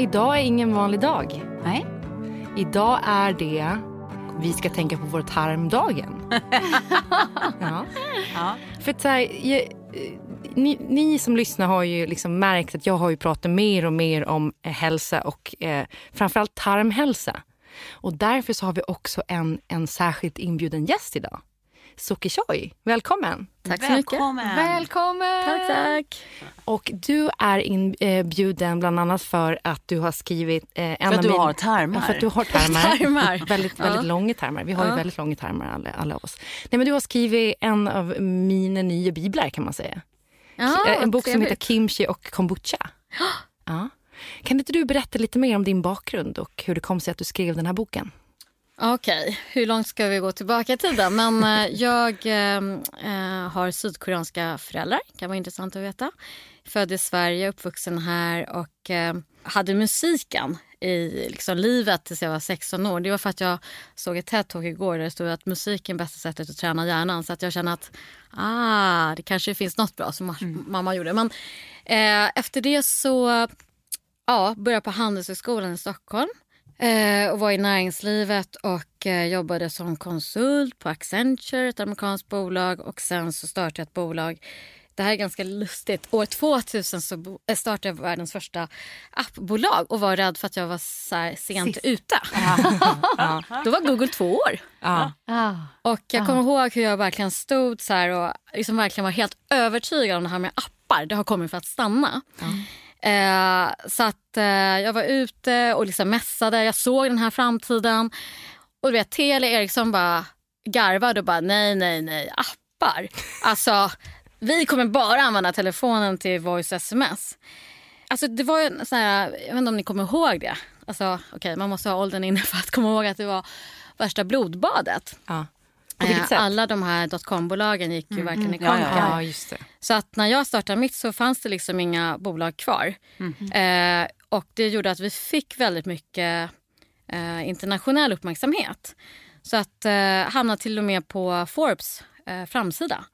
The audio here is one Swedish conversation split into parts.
Idag är ingen vanlig dag. Nej. Idag är det vi ska tänka på vår tarmdagen. ja. Ja. För att så här, jag, eh, ni, ni som lyssnar har ju liksom märkt att jag har ju pratat mer och mer om eh, hälsa och eh, framförallt tarmhälsa. Och därför så har vi också en, en särskilt inbjuden gäst idag. Soki Choi, välkommen! Tack så mycket. Välkommen. Välkommen! Tack, tack. Och du är inbjuden bland annat för att du har skrivit... Eh, en För av att du min- har tarmar. För att du har tarmar. Tarmar. väldigt väldigt Ja. långa tarmar. Vi har ju Ja. väldigt långa tarmar alla, alla oss. Nej, men du har skrivit en av mina nya biblar kan man säga. Ja, Eh, en bok som heter Kimchi och kombucha. Ja. Kan inte du berätta lite mer om din bakgrund och hur det kom sig att du skrev den här boken? Okej, hur långt ska vi gå tillbaka i tiden? Men eh, jag eh, eh, har sydkoreanska föräldrar, kan vara intressant att veta. Född i Sverige, uppvuxen här och eh, hade musiken i liksom, livet tills jag var 16 år. Det var för att jag såg ett TED-talk igår där det stod att musik är bästa sättet att träna hjärnan. Så att jag kände att ah, det kanske finns något bra som mamma gjorde. Men eh, efter det så ja, började jag på Handelshögskolan i Stockholm. Eh, och var i näringslivet och eh, jobbade som konsult på Accenture, ett amerikanskt bolag. Och sen så startade jag ett bolag. Det här är ganska lustigt. År 2000 så eh, startade jag världens första appbolag och var rädd för att jag var så här sent ute. Då var Google två år. Ja. Och jag kommer ihåg hur jag verkligen stod så här och liksom verkligen var helt övertygad om det här med appar. Det har kommit för att stanna. Eh, så att eh, jag var ute och liksom mässade. Jag såg den här framtiden. Och du vet, Telia Eriksson bara garvade och bara nej, nej, nej, appar. Alltså, vi kommer bara använda telefonen till voice sms. Alltså det var en sån här, jag vet inte om ni kommer ihåg det. Alltså okej, man måste ha åldern inne för att komma ihåg att det var värsta blodbadet. Ja. Eh? Alla de här dotcom-bolagen gick ju verkligen i Ja, konken. ja, Ja, just det. Så att när jag startade mitt så fanns det liksom inga bolag kvar. Eh, och det gjorde att vi fick väldigt mycket eh, internationell uppmärksamhet. Så att eh, hamnade till och med på Forbes eh, framsida.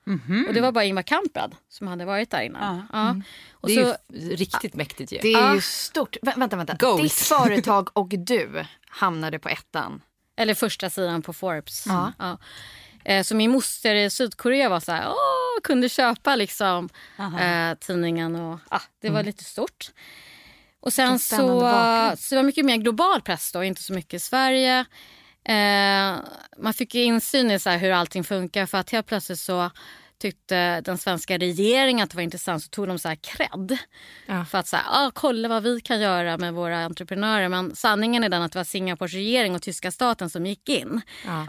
Och det var bara Ingvar Kamprad som hade varit där innan. Ja. Och Det är så, ju riktigt mäktigt ju. Det är ju stort. Vä vänta, vänta. Goals. Ditt företag och du hamnade på ettan. Eller första sidan på Forbes. Ja. Ja. Eh, Så min moster i Sydkorea var så här, åh, kunde köpa liksom eh, tidningen och ah, det var lite stort. Och sen så, så det var mycket mer global press då, inte så mycket i Sverige. Eh, man fick insyn i så hur allting funkar för att helt plötsligt så tyckte den svenska regeringen att det var intressant så tog de så här cred. Ja. För att så här, ah, kolla vad vi kan göra med våra entreprenörer. Men sanningen är den att det var Singapores regering och tyska staten som gick in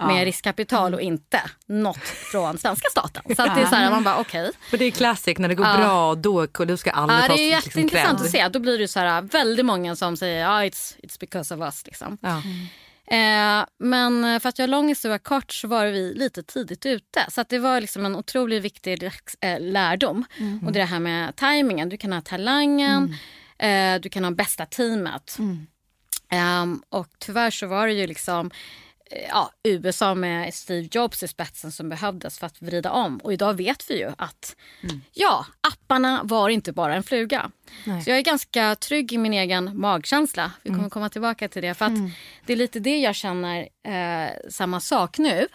med riskkapital och inte något från svenska staten. Så att det är så här, man bara okej. För det är classic, när det går Ja. bra då, då ska alla Ja, ta det är liksom, jätteintressant cred. att se. Då blir det så här, väldigt många som säger ja, it's, it's because of us. Liksom. Eh, men för att göra lång historia kort så var vi lite tidigt ute. Så att det var liksom en otroligt viktig eh, lärdom. Och det här med tajmingen. Du kan ha talangen, eh, du kan ha bästa teamet. Ehm, och tyvärr så var det ju liksom eh, ja, USA med Steve Jobs i spetsen som behövdes för att vrida om. Och idag vet vi ju att ja, apparna var inte bara en fluga. Så jag är ganska trygg i min egen magkänsla. Vi kommer komma tillbaka till det. För att Det är lite det jag känner eh, samma sak nu.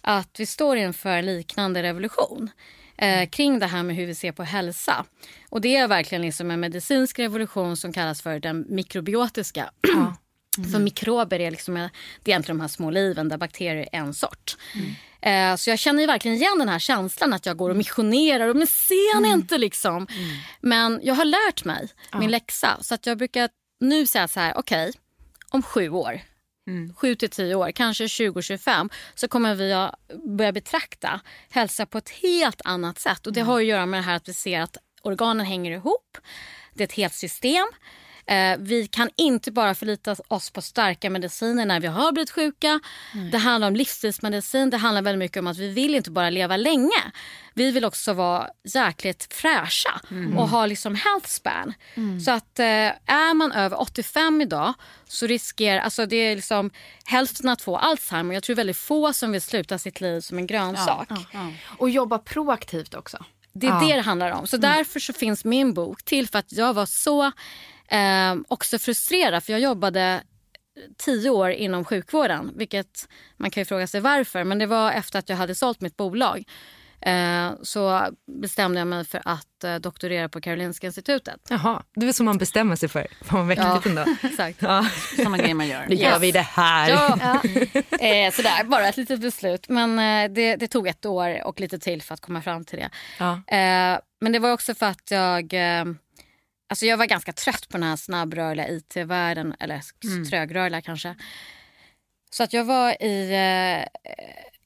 Att vi står inför en liknande revolution. Eh, kring det här med hur vi ser på hälsa. Och Det är verkligen liksom en medicinsk revolution som kallas för den mikrobiotiska. För mikrober är, liksom, det är egentligen de här små liven där bakterier är en sort. Eh, så jag känner verkligen igen den här känslan att jag går och missionerar och men ser ni inte liksom. Men jag har lärt mig min läxa så att jag brukar nu säga så här, okej om sju år, sju till tio år, kanske 2025 så kommer vi att börja betrakta hälsa på ett helt annat sätt. Och Det har att göra med det här att vi ser att organen hänger ihop. Det är ett helt system. Eh, vi kan inte bara förlita oss på starka mediciner när vi har blivit sjuka. Det handlar om livsstilsmedicin. Det handlar väldigt mycket om att vi vill inte bara leva länge. Vi vill också vara jäkligt fräscha och ha liksom health span. Så att eh, är man över 85 idag så riskerar, alltså det är liksom hälften att få Alzheimer. Jag tror väldigt få som vill sluta sitt liv som en grönsak. Och jobba proaktivt också. Det är det det handlar om. Så därför så finns min bok till för att jag var så eh, också frustrerad. För jag jobbade tio år inom sjukvården. Vilket man kan ju fråga sig varför. Men det var efter att jag hade sålt mitt bolag. Eh, så bestämde jag mig för att eh, doktorera på Karolinska institutet. Jaha, det är så man bestämmer sig för. Fan vad mäktigt ändå. exakt. Ja. Sådana grejer man gör. Nu gör Yes. vi det här. Ja. eh, sådär, bara ett litet beslut. Men eh, det, det tog ett år och lite till för att komma fram till det. Ja. Eh, men det var också för att jag... Alltså jag var ganska trött på den här snabbrörliga IT-världen. Eller trögrörliga kanske. Så att jag var i eh,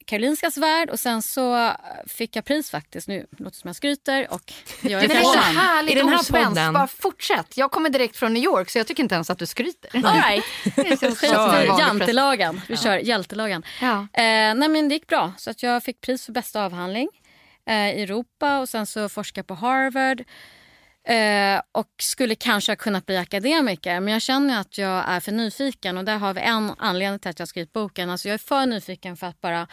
Karolinskas värld och sen så fick jag pris faktiskt. Nu låter det som jag skryter. Och jag är Men det är så härligt I den här osvenskt. podden- Bara fortsätt. Jag kommer direkt från New York så jag tycker inte ens att du skryter. All right. Jantelagen. Vi kör hjältelagen. Ja. Eh, nej men det gick bra. Så att jag fick pris för bästa avhandling eh, i Europa och sen så forskade jag på Harvard. Eh, och skulle kanske ha kunnat bli akademiker men jag känner att jag är för nyfiken och där har vi en anledning till att jag skrivit boken. Alltså jag är för nyfiken för att bara eh,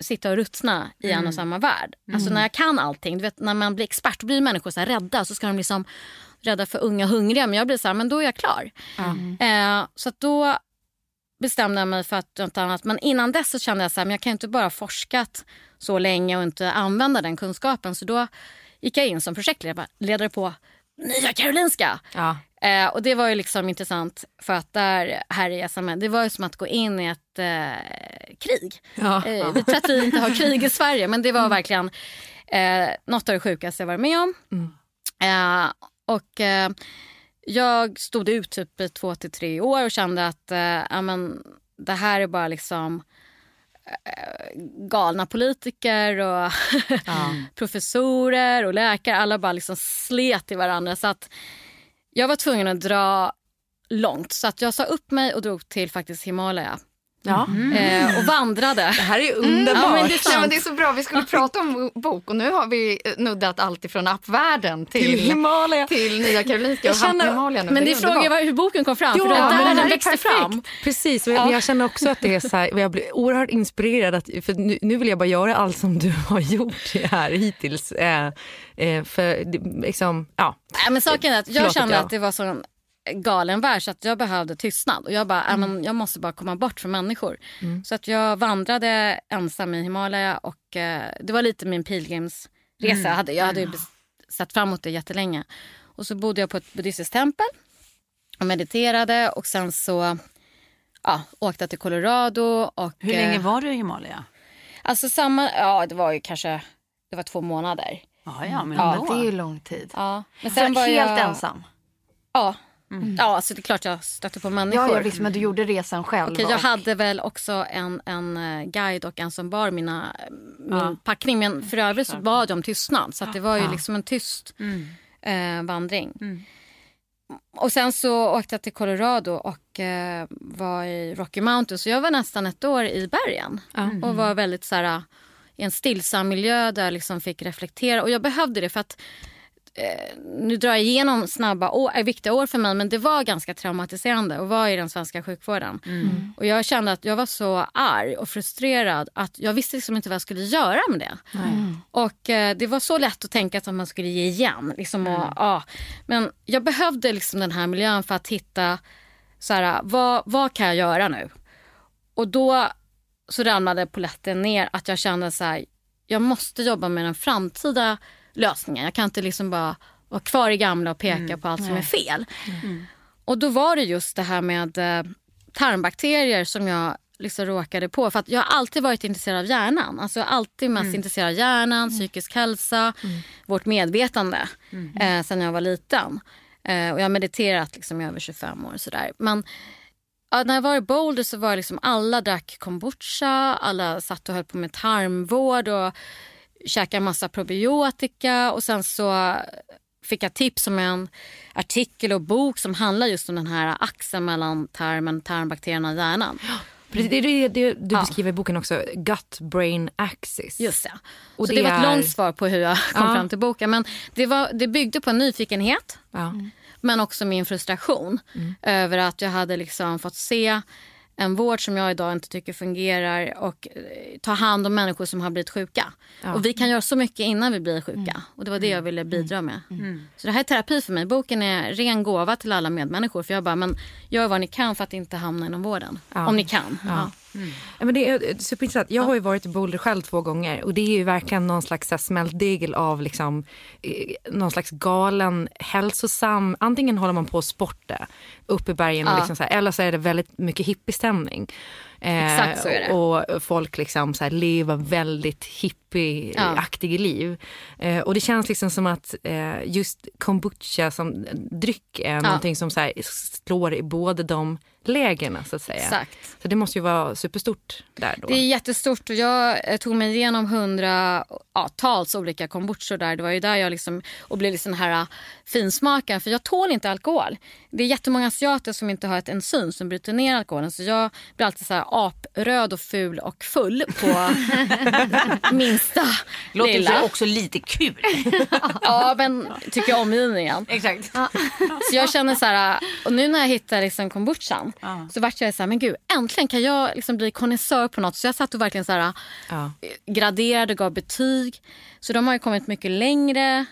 sitta och ruttna i en och samma värld. Alltså när jag kan allting, du vet när man blir expert blir människor så rädda så ska de liksom rädda för unga hungriga men jag blir så här, men då är jag klar. Eh, så då bestämde jag mig för att något annat. Men innan dess så kände jag så här, men jag kan inte bara forskat så länge och inte använda den kunskapen. Så då gick jag in som projektledare på Nya Karolinska. Ja. Eh, och det var ju liksom intressant för att där här i SMN, det var ju som att gå in i ett eh, krig. Ja. Eh, vi tror att vi inte har krig i Sverige men det var verkligen eh, något av det sjukaste jag varit med om. Eh, och eh, jag stod ut typ i två till tre år och kände att eh, ja, men, det här är bara liksom galna politiker och professorer och läkare. Alla bara liksom slet i varandra. Så att jag var tvungen att dra långt. Så att jag sa upp mig och drog till faktiskt Himalaya. Ja. Eh, och vandrade. Det här är ju underbart. Ja, men det är Nej, sant. men det är så bra. Vi skulle prata om bok och nu har vi eh, nuddat allt ifrån appvärlden till, Till Himalaya. till Nya Karolinska Jag och känner- Himalaya. nu. Men det är frågan var hur boken kom fram. Ja, för det men där här den är växte perfekt. fram. Precis, men jag känner också att det är så här, jag blir oerhört inspirerad. Att, för nu, nu vill jag bara göra allt som du har gjort här hittills. Eh, eh, för liksom, ja. Nej, men saken är att jag Förlåt att kände jag- att det var så galen värld så att jag behövde tystnad. Och jag bara, Mm. "Nej, men jag måste bara komma bort från människor. Så att jag vandrade ensam i Himalaya och eh, det var lite min pilgrimsresa. Mm. Jag hade, jag hade ju bes- sett fram emot det jättelänge. Och så bodde jag på ett buddhistiskt tempel och mediterade och sen så ja, åkte jag till Colorado. Och, Hur eh, länge var du i Himalaya? Alltså samma, ja det var ju kanske, det var två månader. Ja, ja, men Ja. Det är ju lång tid. Ja. Men Sen sen var helt jag... ensam? Ja. Ja, så det är klart jag stötte på människor. Ja, ja visst, men du gjorde resan själv. Okej, jag och- hade väl också en, en eh, guide och en som bar mina, min packning. Men för övrigt så bad jag om tystnad. Så det var ju liksom en tyst eh, vandring. Och sen så åkte jag till Colorado och eh, var i Rocky Mountains. Så jag var nästan ett år i bergen. Och var väldigt så här, i en stillsam miljö där jag liksom fick reflektera. Och jag behövde det för att eh, nu drar jag igenom snabba år, är viktiga år för mig men det var ganska traumatiserande att vara i den svenska sjukvården. Och jag kände att jag var så arg och frustrerad att jag visste liksom inte vad jag skulle göra med det. Och eh, det var så lätt att tänka att man skulle ge igen. Liksom, och, ja. Men jag behövde liksom den här miljön för att hitta så här, vad, vad kan jag göra nu? Och då så ramlade poletten ner att jag kände så här, jag måste jobba med den framtida lösningen. Jag kan inte liksom bara vara kvar i gamla och peka på allt som är fel. Och då var det just det här med eh, tarmbakterier som jag liksom råkade på. För jag har alltid varit intresserad av hjärnan. Alltså jag har alltid mest intresserad av hjärnan, psykisk hälsa, vårt medvetande eh, sen jag var liten. Eh, och jag har mediterat liksom i över 25 år. och Sådär. Men ja, när jag var i Boulder så var det liksom alla drack kombucha, alla satt och höll på med tarmvård och käkade massa probiotika och sen så fick jag tips om en artikel och bok som handlar just om den här axeln mellan tarmen, tarmbakterierna och hjärnan. Precis, Det är det, det du Ja. beskriver i boken också, gut-brain axis. Just det. Och så det det, var ett är- långt svar på hur jag kom Ja. fram till boken. Men det, var, det byggde på en nyfikenhet Ja. men också min frustration över att jag hade liksom fått se en vård som jag idag inte tycker fungerar och eh, ta hand om människor som har blivit sjuka. Och vi kan göra så mycket innan vi blir sjuka. Och det var det jag ville bidra med. Så det här är terapi för mig. Boken är ren gåva till alla medmänniskor. För jag bara, men gör vad ni kan för att inte hamna inom vården. Ja. Om ni kan. Ja. Ja, men det är superintressant. Jag har ju varit i Boulder själv två gånger och det är ju verkligen någon slags smältdegel av liksom, eh, någon slags galen hälsosam, antingen håller man på att sporta upp i bergen och Ja. liksom så här, eller så är det väldigt mycket hippiestämning. Eh, Exakt så är det. Och folk liksom så här lever väldigt hippieaktiga liv. Eh, och det känns liksom som att eh, just kombucha som dryck är någonting som så här slår i båda de lägena så att säga. Exakt. Så det måste ju vara superstort där då. Det är jättestort och jag eh, tog mig igenom hundratals olika kombuchor där. Det var ju där jag liksom, och blev liksom den här uh, finsmakaren för jag tål inte alkohol. Det är jättemånga asiater som inte har ett enzym som bryter ner alkoholen så jag blir alltid så här apröd och ful och full på minsta Låter lilla. också lite kul. Ja men tycker jag omgivningen. Exakt. Så jag känner så här, och nu när jag hittade liksom kombuchan så vart jag så här, men gud äntligen kan jag liksom bli konnässör på något. Så jag satt och verkligen så här, Ja. graderade och gav betyg. Så de har ju kommit mycket längre.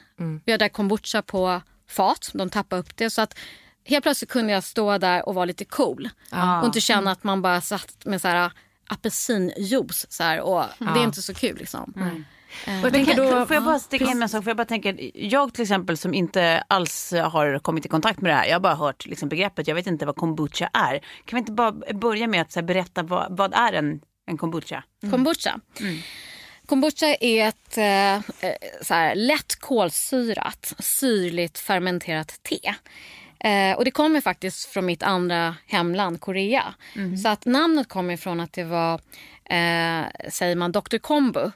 Vi hade kombucha på fat, de tappade upp det. Så att helt plötsligt kunde jag stå där och vara lite cool. Och inte känna att man bara satt med så här apelsinjuice. Så här, och Det är inte så kul liksom. Jag Men tänker kan, då, får jag bara sticka in en sak? För jag bara tänker, jag till exempel som inte alls har kommit i kontakt med det här. Jag har bara hört liksom, begreppet. Jag vet inte vad kombucha är. Kan vi inte bara börja med att här, berätta vad, vad är en, en kombucha? Kombucha. Kombucha är ett eh, eh, så här, lätt kolsyrat, syrligt fermenterat te. Eh, och Det kommer faktiskt från mitt andra hemland, Korea. Så att namnet kommer från att det var, eh, säger man, Dr. Kombu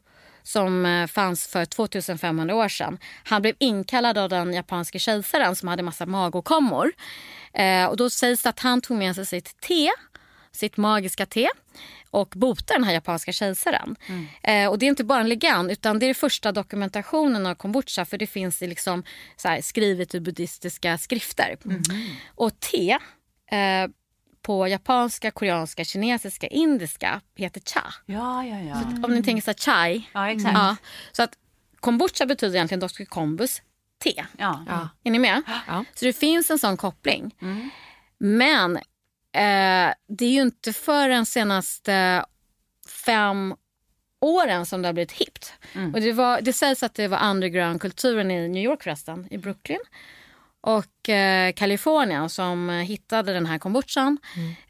som eh, fanns för 2500 år sedan. Han blev inkallad av den japanske kejsaren som hade massa magåkommor. Eh, och då sägs det att han tog med sig sitt te, sitt magiska te och bota den här japanska kejsaren. Eh, och det är inte bara en legend utan det är första dokumentationen av kombucha för det finns i liksom, så här, skrivet i buddhistiska skrifter. Och te eh, på japanska, koreanska, kinesiska, indiska heter cha. Ja, ja, ja. Om ni tänker så här, chai. Ja, exakt. Ja, så att kombucha betyder egentligen Dr. Kombus te. Ja. Ja. Är ni med? Ja. Så det finns en sån koppling. Men eh, det är ju inte för den senaste fem åren som det har blivit hippt. Och det, var, det sägs att det var underground-kulturen i New York förresten, i Brooklyn. Och eh, Kalifornien som hittade den här kombuchan.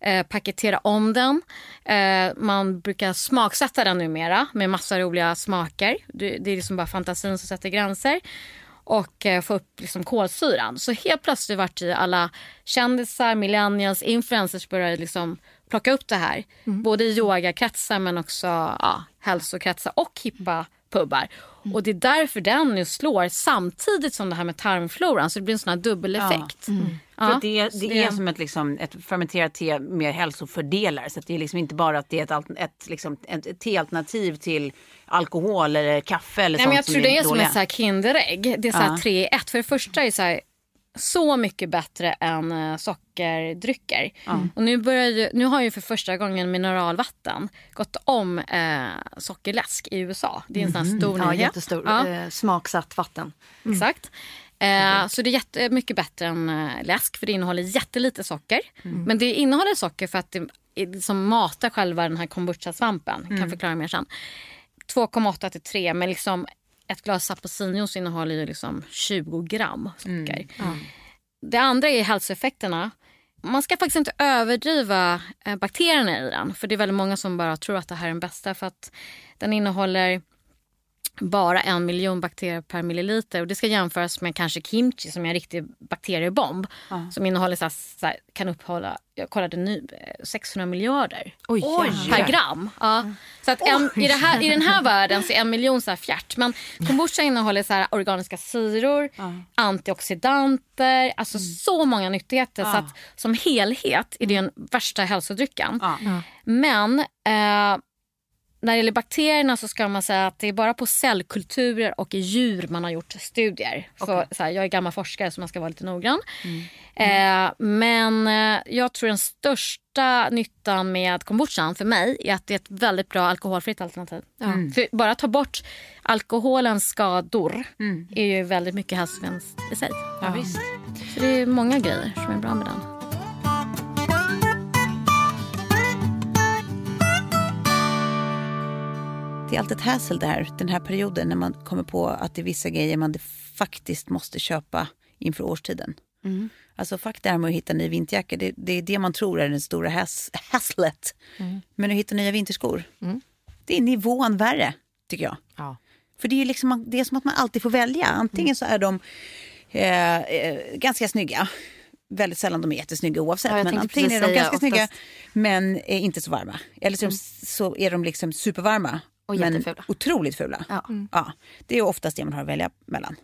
Eh, paketera om den. Eh, man brukar smaksätta den numera med massa roliga smaker. Det, det är liksom bara fantasin som sätter gränser. Och eh, få upp liksom kolsyran. Så helt plötsligt vart ju alla kändisar, millennials, influencers började liksom plocka upp det här. Både i yogakretsar men också ja, hälsokretsar och hippa pubbar. Och det är därför den nu slår samtidigt som det här med tarmfloran. Så det blir en sån här dubbeleffekt. För Ja, att det, så det är som ett, liksom, ett fermenterat te med hälsofördelar. Så att det är liksom inte bara att det är ett, alt- ett, liksom, ett, ett tealternativ till alkohol eller kaffe eller Nej, sånt men jag tror det är som ett så här Kinderägg. Det är så här Ja. tre i ett. För det första är det så, här, så mycket bättre än eh, sockerdrycker. Och nu, börjar ju, nu har ju för första gången mineralvatten gått om eh, sockerläsk i USA. Det är en sån här stor Ja, nyhet. jättestor. Ja. Eh, smaksatt vatten. Exakt. Eh, så det är jättemycket bättre än eh, läsk för det innehåller jättelite socker. Men det innehåller socker för att det som matar själva den här kombucha-svampen. Kan förklara mer sen. 2,8 till 3 men liksom ett glas apelsinjuice innehåller ju liksom 20 gram socker. Det andra är hälsoeffekterna. Man ska faktiskt inte överdriva eh, bakterierna i den. För det är väldigt många som bara tror att det här är den bästa. För att den innehåller bara en miljon bakterier per milliliter. Och det ska jämföras med kanske kimchi som är en riktig bakteriebomb. Som innehåller så här, så här, kan upphålla, jag kollade nu, eh, 600 miljarder Oj, per gram. Ja. Så att en, i, det här, i den här världen så är en miljon så här fjärt. Men kombucha innehåller så här organiska syror, antioxidanter, alltså så många nyttigheter. Så att som helhet är det den värsta hälsodrycken. Ja. Men eh, när det gäller bakterierna så ska man säga att det är bara på cellkulturer och i djur man har gjort studier. Så, så här, jag är gammal forskare så man ska vara lite noggrann. Eh, men eh, jag tror den största nyttan med kombuchan för mig är att det är ett väldigt bra alkoholfritt alternativ. För bara ta bort alkoholens skador är ju väldigt mycket hälsovinst i sig. Ja. Så det är många grejer som är bra med den. Det är alltid ett hassle där, den här perioden när man kommer på att det är vissa grejer man faktiskt måste köpa inför årstiden. Alltså fuck det här med att hitta ny vinterjacka, det, det är det man tror är den stora hass, hasslet. Men att hitta nya vinterskor, det är nivån värre tycker jag. Ja. För det är, liksom, det är som att man alltid får välja. Antingen så är de eh, eh, ganska snygga. Väldigt sällan de är jättesnygga oavsett. Ja, men antingen är de ganska snygga oftast- men är inte så varma. Eller så, så är de liksom supervarma. Och men jättefula. otroligt fula. Ja. Ja, det är oftast det man har att välja mellan.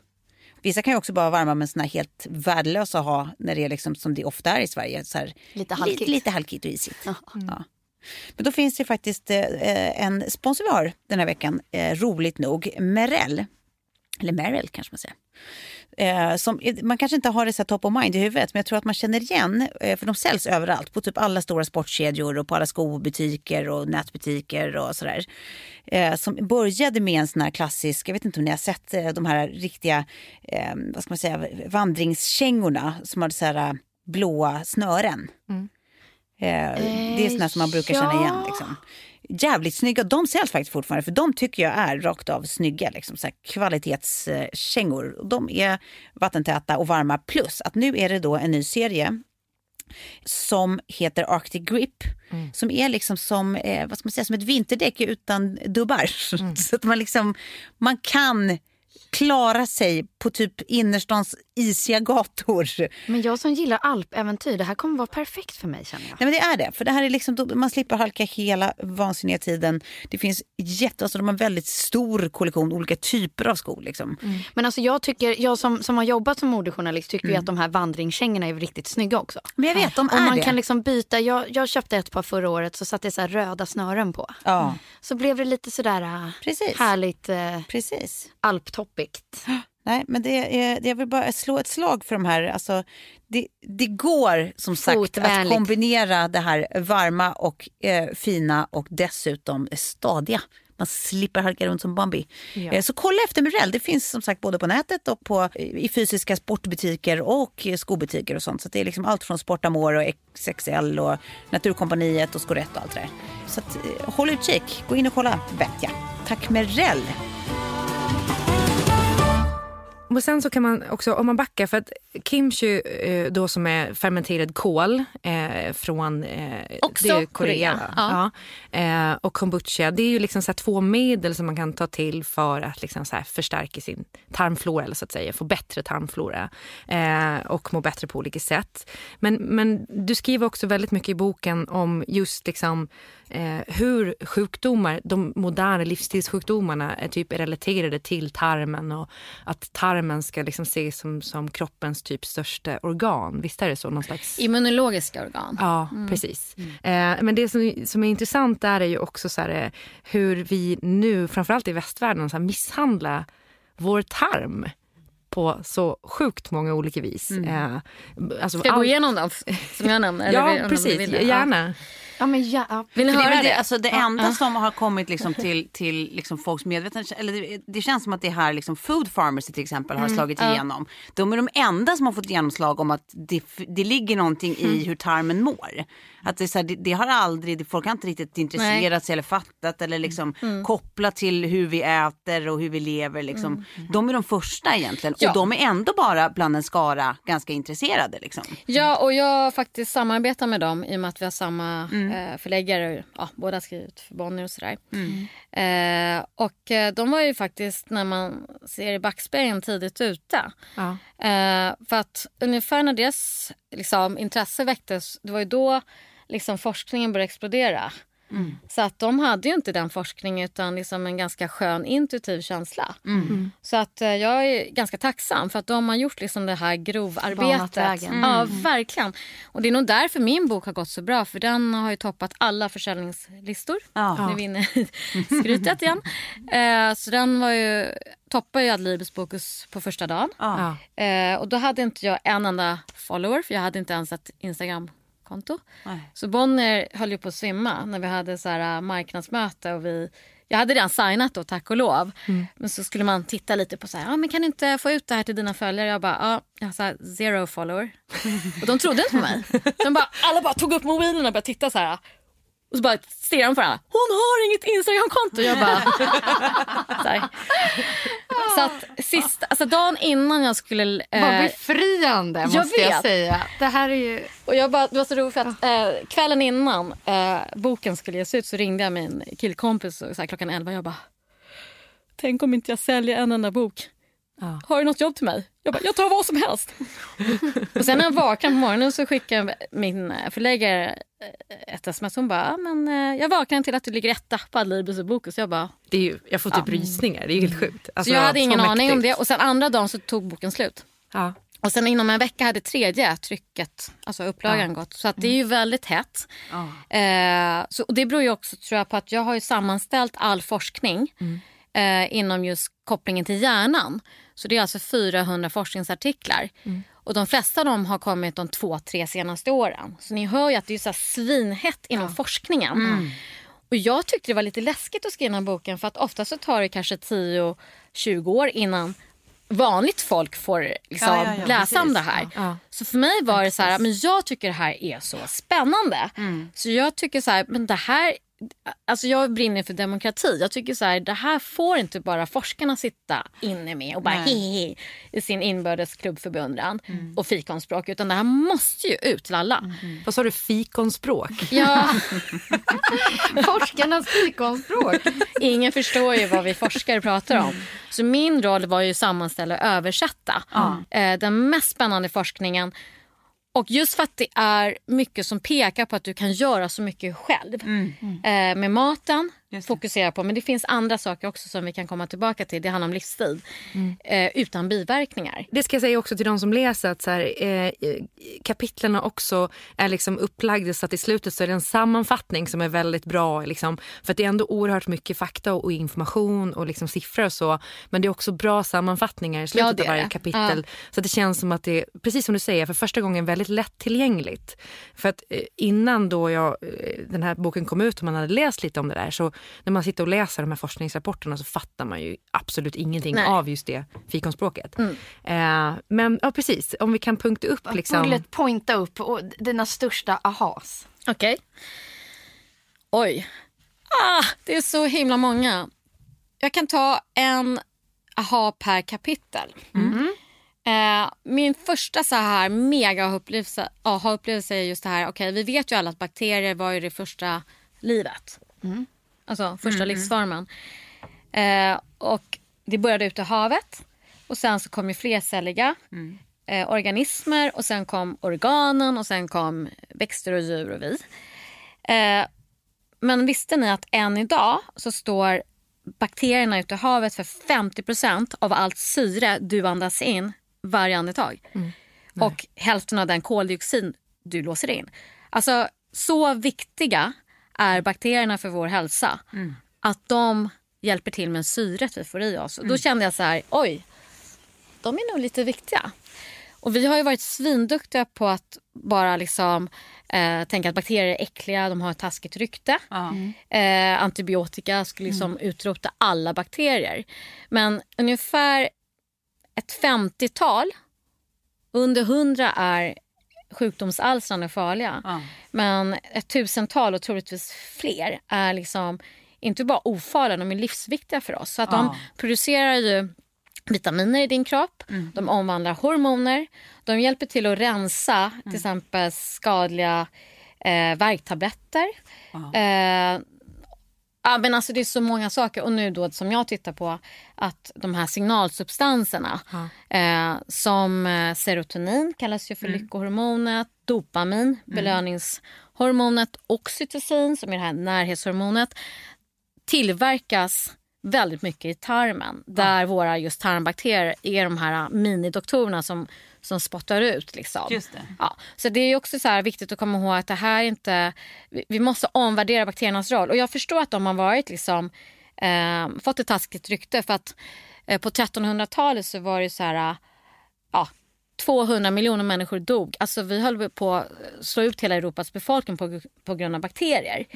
Vissa kan ju också bara vara varma men såna här helt värdelösa att ha när det är liksom som det ofta är i Sverige. Så här, Lite halkigt. Lite, lite halkigt och isigt. Ja. Men då finns det faktiskt eh, en sponsor vi har den här veckan, eh, roligt nog, Merell. Eller Merrell kanske man säger. Eh, som, man kanske inte har det så top of mind i huvudet men jag tror att man känner igen, eh, för de säljs överallt på typ alla stora sportkedjor och på alla skobutiker och nätbutiker och sådär. Eh, som började med en sån här klassisk, jag vet inte om ni har sett eh, de här riktiga, eh, vad ska man säga, vandringskängorna som hade så här eh, blåa snören. Eh, det är såna som man brukar känna igen. Liksom. Jävligt snygga. De säljs faktiskt fortfarande för de tycker jag är rakt av snygga. Liksom, så kvalitetskängor. De är vattentäta och varma. Plus att nu är det då en ny serie som heter Arctic Grip. Som är liksom som, eh, vad ska man säga, som ett vinterdäck utan dubbar. Så att man liksom, man kan klara sig på typ innerstans isiga gator. Men jag som gillar alpäventyr, det här kommer vara perfekt för mig känner jag. Nej men det är det. För det här är liksom, man slipper halka hela vansinniga tiden. Det finns jätte, alltså de har en väldigt stor kollektion olika typer av skor. Liksom. Men alltså jag tycker, jag som, som har jobbat som modejournalist tycker ju att de här vandringskängorna är riktigt snygga också. Men jag vet, de Och är man det. kan liksom byta, jag, jag köpte ett par förra året så satt det så här röda snören på. Ja, Så blev det lite sådär äh, Precis. härligt äh, precis. alptoppigt. Nej, men det är, det- jag vill bara slå ett slag för de här. Alltså, det, det går som sagt att kombinera det här varma och eh, fina och dessutom stadiga. Man slipper halka runt som Bambi. Eh, så kolla efter Murell. Det finns som sagt både på nätet och på, i fysiska sportbutiker och skobutiker och sånt. Så det är liksom allt från Sportamore och XXL och Naturkompaniet och Scorette och allt det där. Så att, eh, håll utkik. Gå in och kolla vet jag. Tack Merell. Men sen så kan man också, om man backar, för att kimchi eh, då som är fermenterad kål eh, från eh, Också det är Korea, Ja. Eh, och kombucha, det är ju liksom så två medel som man kan ta till för att liksom så förstärka sin tarmflora, eller så att säga, få bättre tarmflora eh, och må bättre på olika sätt. Men, men du skriver också väldigt mycket i boken om just liksom eh, hur sjukdomar, de moderna livsstilssjukdomarna är typ relaterade till tarmen och att tarmen ska liksom ses som, som kroppens typ största organ. Visst är det så? Någon slags... Immunologiska organ. Ja, precis. Eh, men det som, som är intressant där är ju också så här, eh, hur vi nu, framförallt i västvärlden, så här, misshandlar vår tarm på så sjukt många olika vis. Eh, alltså Ska jag gå allt- igenom dem som jag vill- Ja, precis. Gärna. Ja, men ja. Vill ni höra det? det, alltså det enda som har kommit liksom till, till liksom folks medvetande, eller det, det känns som att det här liksom food pharmacy till exempel har slagit igenom. De är de enda som har fått genomslag om att det, det ligger någonting i hur tarmen mår. Att det, så här, det, har aldrig, folk har inte riktigt intresserat sig eller fattat eller liksom kopplat till hur vi äter och hur vi lever. Liksom. De är de första egentligen Ja. och de är ändå bara bland en skara ganska intresserade. Liksom. Ja, och jag faktiskt samarbetar med dem i och med att vi har samma Mm. eh, förläggare. Ja, båda har skrivit för Bonnier och sådär. Eh, och eh, de var ju faktiskt, när man ser i backspegeln, tidigt ute. Ja. Eh, för att ungefär när deras liksom, intresse väcktes, det var ju då liksom, forskningen började explodera. Så att de hade ju inte den forskningen utan liksom en ganska skön intuitiv känsla. Så att eh, jag är ganska tacksam för att de har gjort liksom det här grovarbetet. vägen. Ja, verkligen. Och det är nog därför min bok har gått så bra för den har ju toppat alla försäljningslistor. Ja. Nu är vi inne i skrytet igen. Eh, så den var ju, toppar ju Adlibris Bokus på första dagen. Ja. Eh, och då hade inte jag en enda follower för jag hade inte ens ett Instagram-konto. Nej. Så Bonnier höll ju på att svimma när vi hade så här, äh, marknadsmöte och vi jag hade redan signat då, tack och lov. Men så skulle man titta lite på så här, ah, men kan du inte få ut det här till dina följare? Jag bara, ja, jag har zero follower. och de trodde inte på mig. De bara, alla bara tog upp mobilen och började titta så här. Och så bara stirrade de på varandra. Hon har inget Instagramkonto. Jag bara... så, att sista, alltså dagen innan jag skulle... eh, Vad befriande jag måste jag vet. säga. Det här är ju... och jag bara, det var så roligt för att eh, kvällen innan eh, boken skulle ges ut så ringde jag min killkompis och, så här, klockan 11 jag bara Tänk om inte jag säljer en enda bok. Ja. Har du något jobb till mig? Jag bara, jag tar vad som helst. och sen när jag vaknade på morgonen så skickade min eh, förläggare ett sms. Hon bara, "Ja, men, eh, jag vaknade till att du ligger etta på Adlibris och Bokus. Jag bara, Det är ju, jag får typ rysningar, det är helt sjukt. Alltså, så jag hade ingen aning om det. Och sen andra dagen så tog boken slut. Ja. Och sen inom en vecka hade tredje trycket, alltså upplagan gått. Så att det är ju väldigt hett. Eh, så, och det beror ju också tror jag, på att jag har sammanställt all forskning eh, inom just kopplingen till hjärnan. Så det är alltså 400 forskningsartiklar. Och de flesta av dem har kommit de två, tre senaste åren. Så ni hör ju att det är så svinhett inom forskningen. Och jag tyckte det var lite läskigt att skriva den boken för att ofta så tar det kanske 10-20 år innan vanligt folk får liksom Ja, ja, ja, läsa om precis. det här. Ja. Så för mig var det så här, men jag tycker det här är så spännande. Så jag tycker så här, men det här, alltså jag brinner för demokrati. Jag tycker så här, det här får inte bara forskarna sitta inne med och bara hehehe i sin inbördes klubbförbeundran och fikonspråk. Utan det här måste ju ut till alla. Vad sa du, fikonspråk? Ja, Forskarnas fikonspråk. ingen förstår ju vad vi forskare pratar om. Så min roll var ju att sammanställa och översätta eh, den mest spännande forskningen. Och just för att det är mycket som pekar på att du kan göra så mycket själv. Eh, med maten. Fokusera på. Men det finns andra saker också som vi kan komma tillbaka till. Det handlar om livsstil. Eh, utan biverkningar. Det ska jag säga också till de som läser att så här, eh, kapitlen också är liksom upplagda så att i slutet så är det en sammanfattning som är väldigt bra. Liksom, för att det är ändå oerhört mycket fakta och information och liksom siffror och så. Men det är också bra sammanfattningar i slutet Ja, av varje kapitel. Så att det känns som att det är, precis som du säger, för första gången väldigt lättillgängligt. För att eh, innan då jag, eh, den här boken kom ut och man hade läst lite om det där så när man sitter och läser de här forskningsrapporterna så fattar man ju absolut ingenting Nej. Mm. av just det fikonspråket. Eh, men ja, precis, om vi kan punkta upp liksom. Bullet pointa upp och dina största ahas. Okej. Oj. Ah, det är så himla många. Jag kan ta en ha per kapitel. Eh, min första så här mega upplevelse, aha-upplevelse är just det här, okej vi vet ju alla att bakterier var ju det första livet. Alltså första livsformen. Eh, och det började ute i havet och sen så kom ju flercelliga eh, organismer och sen kom organen och sen kom växter och djur och vi. Eh, men visste ni att än idag så står bakterierna ute i havet för 50% av allt syre du andas in varje andetag. Och hälften av den koldioxid du låser in. Alltså så viktiga är bakterierna för vår hälsa att de hjälper till med syret vi får i oss. Och då kände jag så här, oj, de är nog lite viktiga. Och vi har ju varit svinduktiga på att bara liksom eh, tänka att bakterier är äckliga, de har ett taskigt rykte. Eh, antibiotika skulle liksom utrota alla bakterier. Men ungefär ett 50-tal, under 100 är sjukdomsalstrande farliga. Men ett tusental och troligtvis fler är liksom inte bara ofarliga, de är livsviktiga för oss. Så att de producerar ju vitaminer i din kropp, de omvandlar hormoner, de hjälper till att rensa till exempel skadliga eh, värktabletter. Eh, ja, men alltså det är så många saker. Och nu då som jag tittar på att de här signalsubstanserna eh, som eh, serotonin kallas ju för lyckohormonet, dopamin, belöningshormonet, oxytocin som är det här närhetshormonet tillverkas väldigt mycket i tarmen där våra just tarmbakterier är de här minidoktorerna som, som spottar ut. Liksom. Just det. Ja, så det är också så viktigt att komma ihåg att det här inte... Vi, måste omvärdera bakteriernas roll. Och jag förstår att de har varit liksom, eh, fått ett taskigt rykte för att eh, på 1300-talet så var det så här... Ja, 200 miljoner människor dog. Alltså vi höll på att slå ut hela Europas befolkning på, på grund av bakterier.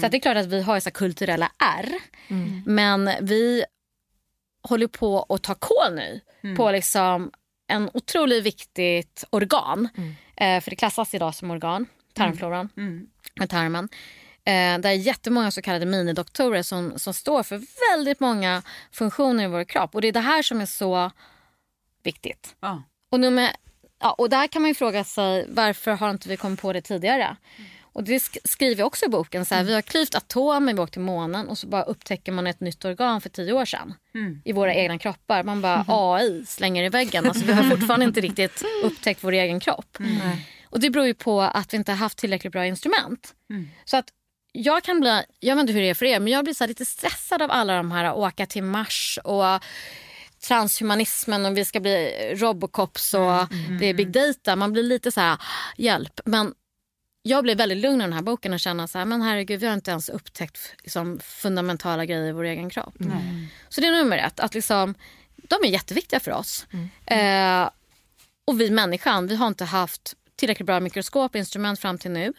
Så att det är klart att vi har så kulturella R. Men vi håller på att ta kål nu på liksom en otroligt viktigt organ. Eh, för det klassas idag som organ, tarmfloran, med tarmen. Eh, där är jättemånga så kallade minidoktorer som, som står för väldigt många funktioner i vår kropp. Och det är det här som är så viktigt. Ja. Och, nummer, ja, och där kan man ju fråga sig varför har inte vi kommit på det tidigare? Och det sk- skriver jag också i boken. Så här, Vi har klyvt atomer, vi åkt till månen och så bara upptäcker man ett nytt organ för tio år sedan. I våra egna kroppar. Man bara AI slänger i väggen. Alltså, vi har fortfarande inte riktigt upptäckt vår egen kropp. Och det beror ju på att vi inte har haft tillräckligt bra instrument. Så att jag kan bli, jag vet inte hur det är för er, men jag blir så lite stressad av alla de här åka till Mars och transhumanismen och vi ska bli robocops och det är big data. Man blir lite så här, hjälp. Men jag blev väldigt lugn i den här boken och känner så här, men herregud, vi har inte ens upptäckt liksom, fundamentala grejer i vår egen kropp. Så det är nummer ett, att liksom, de är jätteviktiga för oss. Eh, och vi människan, vi har inte haft tillräckligt bra mikroskop och instrument fram till nu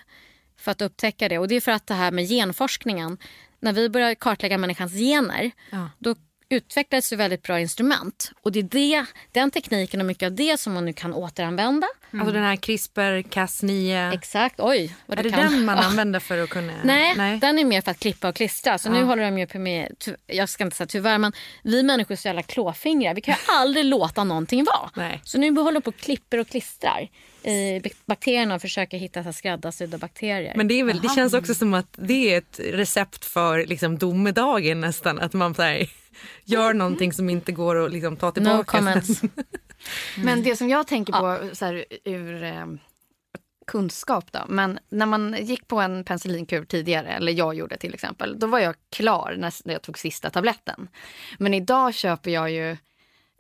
för att upptäcka det. Och det är för att det här med genforskningen, när vi började kartlägga människans gener, då utvecklades ju väldigt bra instrument. Och det är det, den tekniken och mycket av det som man nu kan återanvända. Alltså den här CRISPR-Cas9. Exakt, oj vad Är det kan. den man använder för att kunna... Nej, den är mer för att klippa och klistra. Så nu Ja. håller de ju på med, jag ska inte säga tyvärr, men vi människor är så jävla klåfingriga. Vi kan ju aldrig låta någonting vara. Nej. Så nu håller de på och klipper och klistrar i bak- bakterierna och försöker hitta så skräddarsydda bakterier. Men det, är väl, det känns också som att det är ett recept för liksom, domedagen nästan. Att man så här, gör någonting som inte går att liksom, ta tillbaka. no comments. Men det som jag tänker på så här, ur eh, kunskap då. Men när man gick på en penicillinkur tidigare, eller jag gjorde till exempel, då var jag klar när när jag tog sista tabletten. Men idag köper jag ju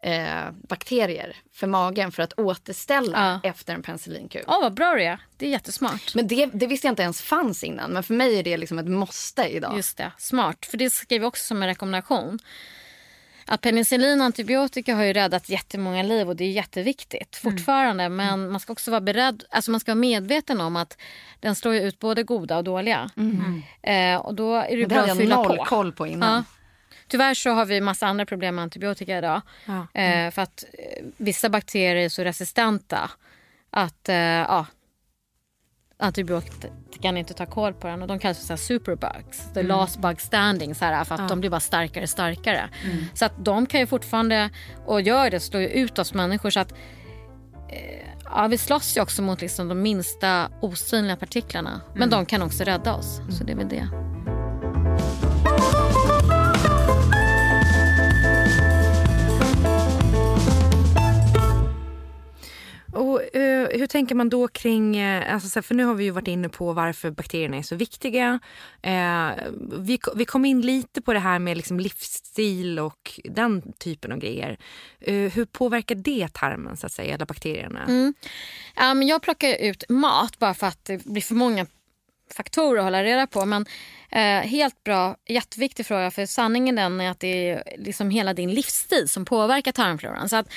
eh, bakterier för magen för att återställa efter en penicillinkur. Åh, vad bra det är. Det är jättesmart. Men det, det visste jag inte ens fanns innan. Men för mig är det liksom ett måste idag. Just det, smart. För det skriver jag också som en rekommendation. Att penicillin och antibiotika har ju räddat jättemånga liv och det är jätteviktigt fortfarande. Men man ska också vara beredd, alltså man ska vara medveten om att den slår ut både goda och dåliga. Eh, och då är det Men det bra hade att jag fylla noll på. koll på innan. Ja. Tyvärr så har vi massa andra problem med antibiotika idag. Ja. Eh, för att eh, vissa bakterier är så resistenta att eh, ja, antibiotikan inte tar koll på den och de kallas för så superbugs. The last bug standing så här, för att de blir bara starkare och starkare. Så att de kan ju fortfarande, och gör det, slå ut oss människor. Så att, eh, ja, vi slåss ju också mot liksom de minsta osynliga partiklarna. Men de kan också rädda oss. Så det är väl det. Och, uh, hur tänker man då kring, eh, alltså, för nu har vi ju varit inne på varför bakterierna är så viktiga. Uh, vi, vi kom in lite på det här med liksom livsstil och den typen av grejer. Hur påverkar det tarmen, så att säga, eller bakterierna? Mm. Um, jag plockar ut mat bara för att det blir för många faktorer att hålla reda på. Men eh, helt bra, jätteviktig fråga för sanningen den är att det är liksom hela din livsstil som påverkar tarmfloran. Så att,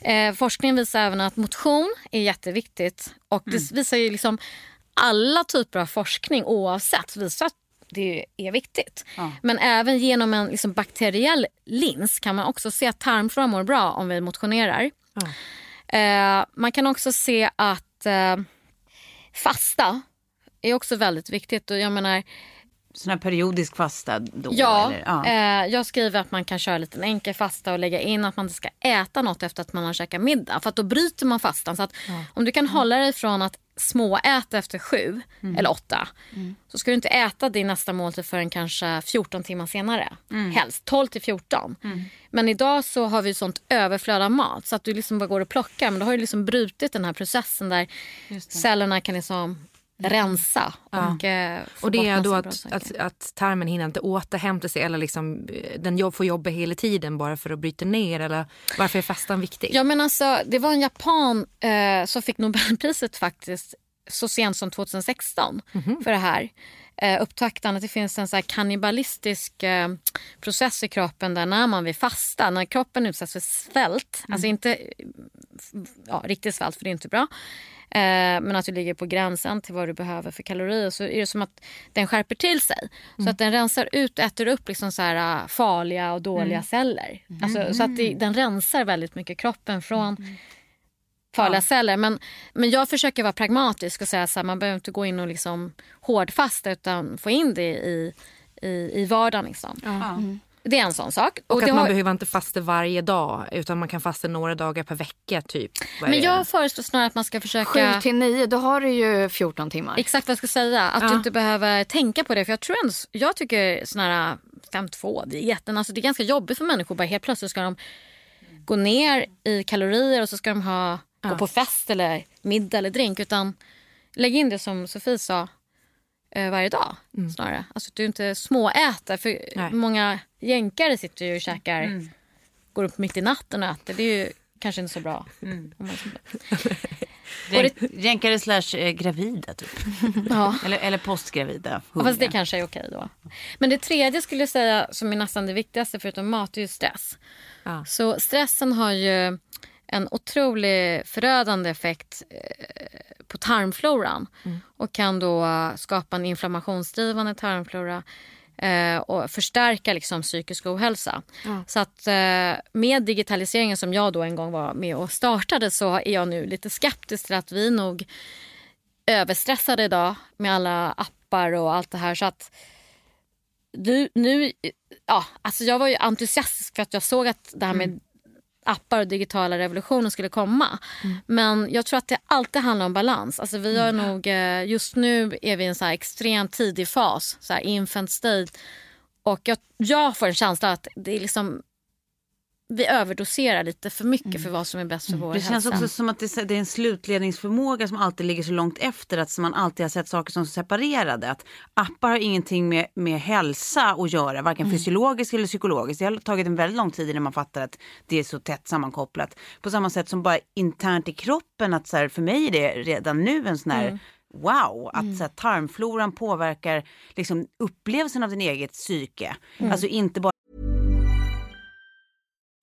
eh, forskningen visar även att motion är jätteviktigt och det visar ju liksom alla typer av forskning oavsett visar att det är viktigt. Men även genom en liksom, bakteriell lins kan man också se att tarmfloran mår bra om vi motionerar. Eh, man kan också se att eh, fasta är också väldigt viktigt. Och jag menar, Sån här periodisk fasta då? ja, Eller? ja. Eh, jag skriver att man kan köra lite en enkel fasta och lägga in att man inte ska äta något efter att man har käkat middag. För att då bryter man fastan. Så att om du kan hålla dig från att småäta efter sju eller åtta så ska du inte äta din nästa måltid förrän kanske 14 timmar senare. Helst 12 till 14. Men idag så har vi sånt överflöd av mat så att du liksom bara går och plockar. Men då har du liksom brutit den här processen där cellerna kan liksom rensa. Och, eh, Och det är då att, att, att tarmen hinner inte återhämta sig eller liksom, eh, den jobb, får jobba hela tiden bara för att bryta ner? Eller varför är fastan viktig? Ja men alltså det var en japan eh, som fick Nobelpriset faktiskt så sent som 2016 för det här. Eh, upptakten att det finns en så här kannibalistisk eh, process i kroppen där när man vill fasta, när kroppen utsätts för svält, alltså inte ja, riktig svält för det är inte bra. Eh, men att du ligger på gränsen till vad du behöver för kalorier så är det som att den skärper till sig. Så att den rensar ut och äter upp liksom så här, äh, farliga och dåliga celler. Alltså, så att det, den rensar väldigt mycket kroppen från farliga celler. Men, men jag försöker vara pragmatisk och säga att man behöver inte gå in och liksom hårdfasta utan få in det i, i, i vardagen. Liksom. Det är en sån sak. Och, det att man har- behöver inte fasta varje dag utan man kan fasta några dagar per vecka typ. Men jag föreslår snarare att man ska försöka... Sju till nio, då har du ju 14 timmar. Exakt vad jag ska säga. Att du Ja. inte behöver tänka på det. För Jag tror ändå, jag tycker såna här 5-2-dieten, alltså det är ganska jobbigt för människor. Bara helt plötsligt ska de gå ner i kalorier och så ska de ha, gå på fest eller middag eller drink. Utan lägg in det som Sofie sa eh, varje dag snarare. Alltså du inte småäter. För Nej. många jänkare sitter ju och käkar, går upp mitt i natten och äter. Det är ju kanske inte så bra. Jänk- Jänkare slash eh, gravida typ. Ja. Eller, eller postgravida. Ja, fast det kanske är okej då. Men det tredje skulle jag säga som är nästan det viktigaste förutom mat är ju stress. Ja. Så stressen har ju en otrolig förödande effekt eh, på tarmfloran och kan då skapa en inflammationsdrivande tarmflora eh, och förstärka liksom psykisk ohälsa. Så att eh, med digitaliseringen som jag då en gång var med och startade så är jag nu lite skeptisk till att vi nog överstressade idag med alla appar och allt det här. Så att du, nu, ja, alltså jag var ju entusiastisk för att jag såg att det här med appar och digitala revolutionen skulle komma. Men jag tror att det alltid handlar om balans. Alltså vi har nog, eh, just nu är vi i en så extremt tidig fas, så här infant stage. Och jag, jag får en känsla att det är liksom vi överdoserar lite för mycket för vad som är bäst för vår Det hälsa. känns också som att det är det en slutledningsförmåga som alltid ligger så långt efter att man alltid har sett saker som separerade. Att appar har ingenting med, med hälsa att göra, varken fysiologiskt eller psykologiskt. Det har tagit en väldigt lång tid innan man fattar att det är så tätt sammankopplat. På samma sätt som bara internt i kroppen, att så här, för mig är det redan nu en sån här Wow, att så här, tarmfloran påverkar liksom, upplevelsen av din eget psyke. Alltså inte bara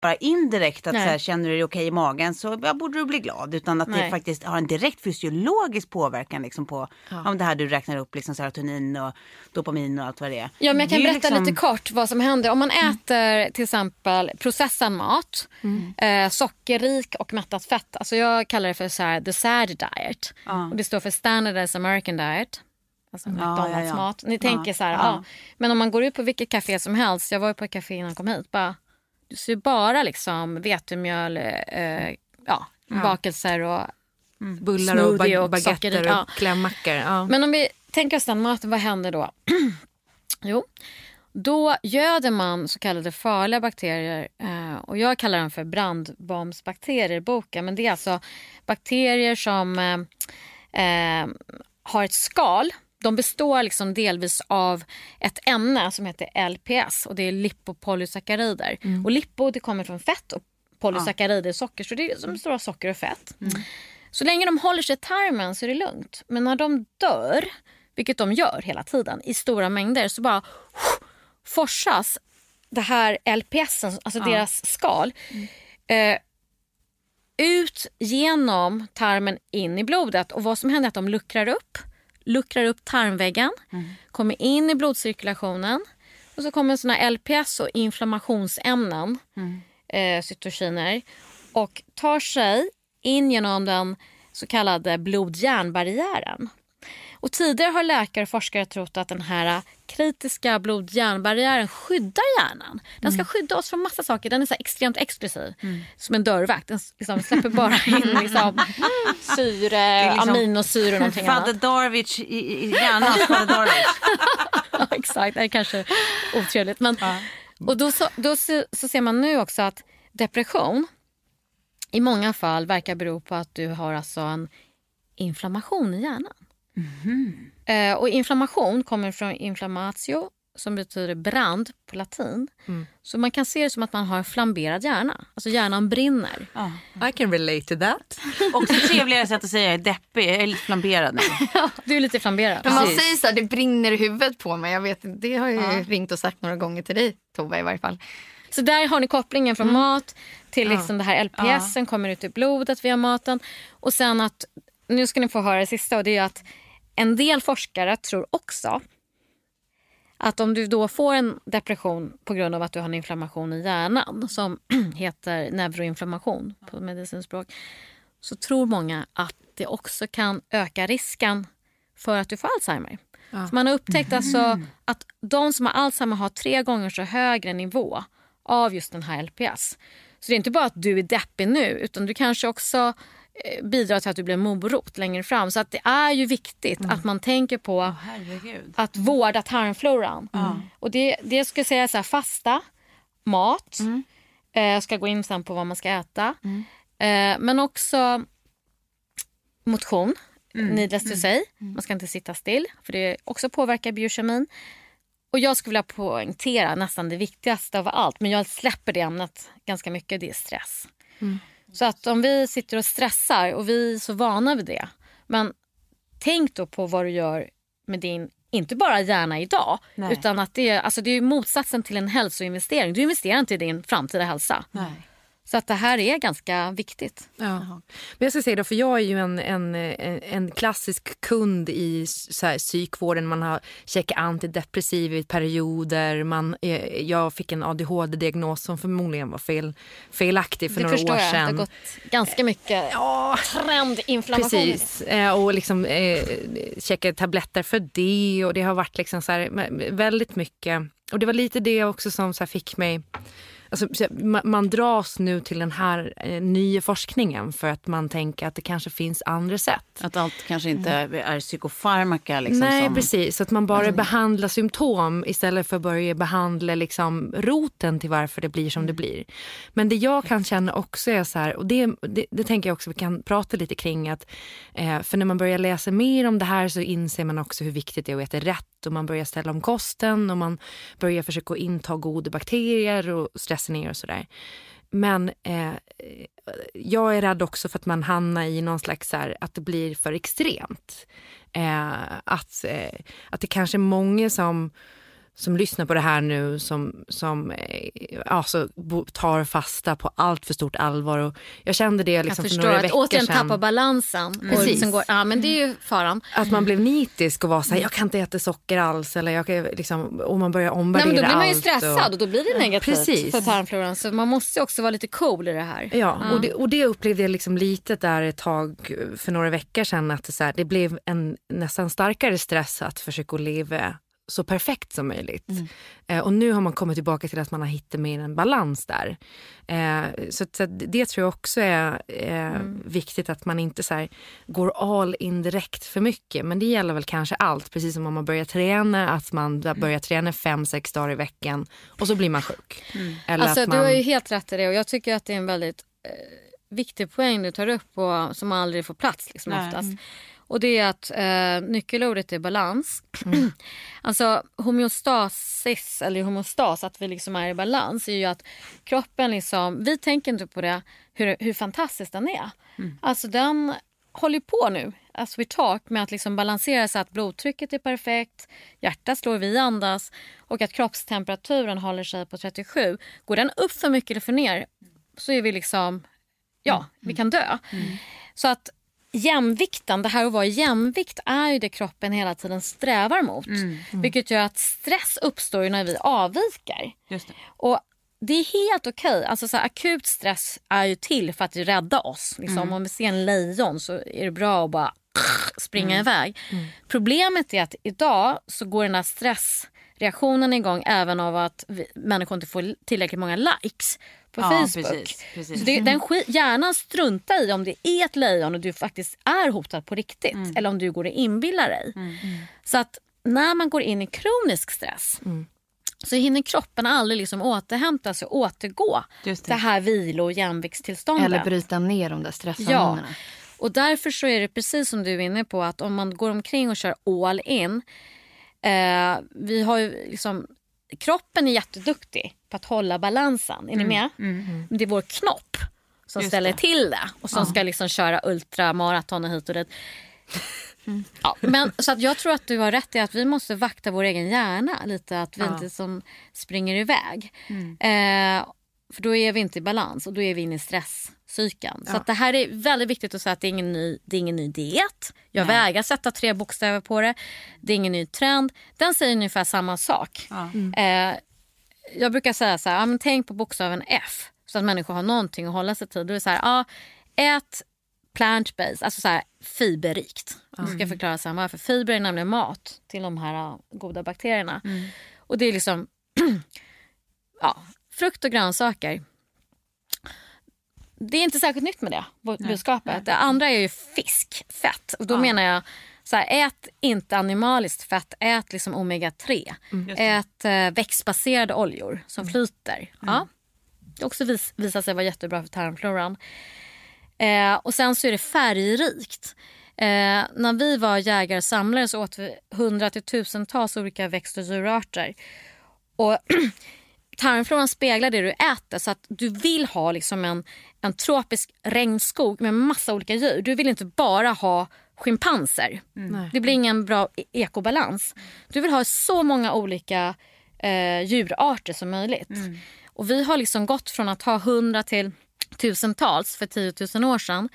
bara indirekt att så här, känner du dig okej i magen så ja, borde du bli glad. Utan att det Nej. faktiskt har en direkt fysiologisk påverkan liksom, på om det här du räknar upp, liksom, serotonin och dopamin och allt vad det är. Ja, men jag Det kan berätta liksom- lite kort vad som händer. Om man äter till exempel processad mat, eh, sockerrik och mättat fett. Alltså jag kallar det för så här, the sad diet. Och det står för standardized American diet. Alltså McDonalds ja, ja. mat. Ni Ja, tänker så här, ja. ja. Men om man går ut på vilket café som helst. Jag var ju på ett café innan jag kom hit. Bara, ser bara liksom vetemjöl, eh, ja, bakelser och Bullar och bag- och baguetter och ja. klämmackor. Ja. Men om vi tänker oss den maten, vad händer då? jo, då göder man så kallade farliga bakterier. Eh, och jag kallar dem för brandbombsbakterier i boken. Men det är alltså bakterier som eh, eh, har ett skal. De består liksom delvis av ett ämne som heter LPS och det är lipopolysackarider. Och lipo det kommer från fett och polysackarider är socker. Så det är som består av socker och fett. Så länge de håller sig i tarmen så är det lugnt. Men när de dör, vilket de gör hela tiden i stora mängder, så bara forsas det här LPS, alltså deras skal, eh, ut genom tarmen in i blodet. Och vad som händer är att de luckrar upp, luckrar upp tarmväggen, kommer in i blodcirkulationen och så kommer såna LPS och inflammationsämnen, eh, cytokiner, och tar sig in genom den så kallade blod-järnbarriären. Och tidigare har läkare och forskare trott att den här kritiska blod-järnbarriären skyddar hjärnan. Den ska skydda oss från massa saker. Den är så extremt explosiv. Som en dörrvakt. Den liksom släpper bara in liksom, syre, liksom aminosyre och någonting annat. Darwich i, i hjärnan. Ja, exakt, det är kanske otrevligt. Men, och då, så, då så, så ser man nu också att depression i många fall verkar bero på att du har alltså en inflammation i hjärnan. Eh, och inflammation kommer från inflammatio som betyder brand på latin. Så man kan se det som att man har en flamberad hjärna. Alltså hjärnan brinner. I can relate to that. Också trevligare sätt att säga jag är deppig. Jag är lite flamberad nu. Du är lite flamberad. Men man Precis. säger så här, det brinner i huvudet på mig. Jag vet, det har jag ju ringt och sagt några gånger till dig Tove i varje fall. Så där har ni kopplingen från mat till liksom det här LPSen kommer ut i blodet via maten. Och sen att, nu ska ni få höra det sista och det är att en del forskare tror också att om du då får en depression på grund av att du har en inflammation i hjärnan som heter neuroinflammation på medicinspråk så tror många att det också kan öka risken för att du får Alzheimer. Så man har upptäckt alltså att de som har Alzheimer har tre gånger så högre nivå av just den här LPS. Så det är inte bara att du är deppig nu utan du kanske också bidrar till att du blir morot längre fram. Så att det är ju viktigt att man tänker på Herregud. att vårda tarmfloran. Och det, det ska jag säga så här, fasta, mat. Eh, jag ska gå in sen på vad man ska äta. Eh, men också motion. Needless to say. Man ska inte sitta still för det också påverkar biokemin. Och jag skulle vilja poängtera nästan det viktigaste av allt, men jag släpper det ämnet ganska mycket, det är stress. Så att om vi sitter och stressar och vi är så vana vid det, men tänk då på vad du gör med din inte bara gärna idag, Nej. utan att det är, alltså det är motsatsen till en hälsoinvestering. Du investerar inte i din framtida hälsa. Nej. Så att det här är ganska viktigt. Ja. Men jag ska säga då, för jag är ju en, en, en, klassisk kund i så här, psykvården. Man har checkat antidepressiv i perioder. Man, eh, jag fick en ADHD-diagnos som förmodligen var fel, felaktig för det några förstår år jag. Det har sedan. gått ganska mycket trendinflammation. Precis, eh, och liksom eh, checka tabletter för det och det har varit liksom så här, väldigt mycket. Och det var lite det också som så här fick mig Alltså, så man, dras nu till den här eh, nya forskningen för att man tänker att det kanske finns andra sätt. Att allt kanske inte är psykofarmaka. Liksom, Nej, som... precis. Så att man bara behandlar symptom istället för att börja behandla liksom roten till varför det blir som det blir. Men det jag kan känna också är så här, och det, det, det tänker jag också vi kan prata lite kring, att eh, för när man börjar läsa mer om det här så inser man också hur viktigt det är att äta rätt och man börjar ställa om kosten och man börjar försöka inta goda bakterier och stressa ner och sådär. Men eh, jag är rädd också för att man hamnar i någon slags så här, att det blir för extremt. Eh, att, eh, att det kanske är många som som lyssnar på det här nu som, som alltså, tar fasta på allt för stort allvar. Och jag kände det liksom jag för några att veckor återigen sedan. tappa balansen. Och Precis. liksom går, ja, men det är ju faran. Att man blev nitisk och var så här, jag kan inte äta socker alls. Eller jag kan, liksom, och man börjar omvärdera men då blir man ju allt stressad och då blir det negativt Precis. för tarmfloran. Så man måste också vara lite cool i det här. Ja, Och, det, och det upplevde jag liksom lite där ett tag för några veckor sedan. Att det, så här, det blev en nästan starkare stress att försöka leva så perfekt som möjligt. Eh, och nu har man kommit tillbaka till att man har hittat mer en balans där. Eh, så, så det tror jag också är eh, viktigt att man inte så här, går all in direkt för mycket. Men det gäller väl kanske allt, precis som om man börjar träna, att man börjar träna fem, sex dagar i veckan och så blir man sjuk. Eller Alltså, att man... Du har ju helt rätt i det och jag tycker att det är en väldigt eh, viktig poäng du tar upp och som aldrig får plats liksom, Nej. oftast. Och det är att eh, nyckelordet är balans. alltså homeostasis eller homostas, att vi liksom är i balans, är ju att kroppen liksom, vi tänker inte på det hur, hur fantastisk den är. Alltså den håller på nu, as we talk, med att liksom balansera så att blodtrycket är perfekt, hjärtat slår, vi andas och att kroppstemperaturen håller sig på 37. Går den upp för mycket eller för ner så är vi liksom, ja, vi kan dö. Så att jämvikten, det här att vara i jämvikt är ju det kroppen hela tiden strävar mot. Vilket gör att stress uppstår när vi avviker. Just det. Och det är helt okej. Alltså så här, akut stress är ju till för att rädda oss. Liksom. Om vi ser en lejon så är det bra att bara springa iväg. Problemet är att idag så går den här stressreaktionen igång även av att vi, människor inte får tillräckligt många likes på Ja, Facebook. precis, precis. Så det, den hjärnan struntar i om det är ett lejon och du faktiskt är hotad på riktigt eller om du går och inbillar dig. Så att när man går in i kronisk stress så hinner kroppen aldrig liksom återhämta sig och återgå Just det. det. här vilo och jämviktstillståndet. Eller bryta ner de där stresshormonerna. Ja. Och därför så är det precis som du är inne på att om man går omkring och kör all in. Eh, vi har ju liksom, kroppen är jätteduktig på att hålla balansen. Är ni med? Men Det är vår knopp som Just ställer det. till det och som ska liksom köra ultramaraton och hit och dit. Ja, men, så att jag tror att du har rätt i att vi måste vakta vår egen hjärna lite. Att vi inte som springer iväg. Eh, för då är vi inte i balans och då är vi inne i stresscykeln. Så att det här är väldigt viktigt att säga att det är ingen ny, det är ingen ny diet. Jag vägrar sätta tre bokstäver på det. Det är ingen ny trend. Den säger ungefär samma sak. Eh, jag brukar säga så här, ja, tänk på bokstaven F så att människor har någonting att hålla sig till. Då är så här, ja, ät plant-based, alltså så här fiberrikt. Jag ska förklara sen varför. Fiber är nämligen mat till de här ja, goda bakterierna. Och det är liksom ja, frukt och grönsaker. Det är inte särskilt nytt med det, budskapet. Det andra är ju fisk, fett. Och då menar jag, så här, ät inte animaliskt fett, ät liksom omega-3. Ät eh, växtbaserade oljor som flyter. Ja. Det också vis, visar sig vara jättebra för tarmfloran. Eh, och sen så är det färgrikt. Eh, när vi var jägare och samlare så åt vi hundra till tusentals olika växt och djurarter. Och tarmfloran speglar det du äter så att du vill ha liksom en, en tropisk regnskog med massa olika djur. Du vill inte bara ha schimpanser. Nej. Det blir ingen bra e- ekobalans. Du vill ha så många olika eh, djurarter som möjligt. Och vi har liksom gått från att ha hundra till tusentals för 10 000 år sedan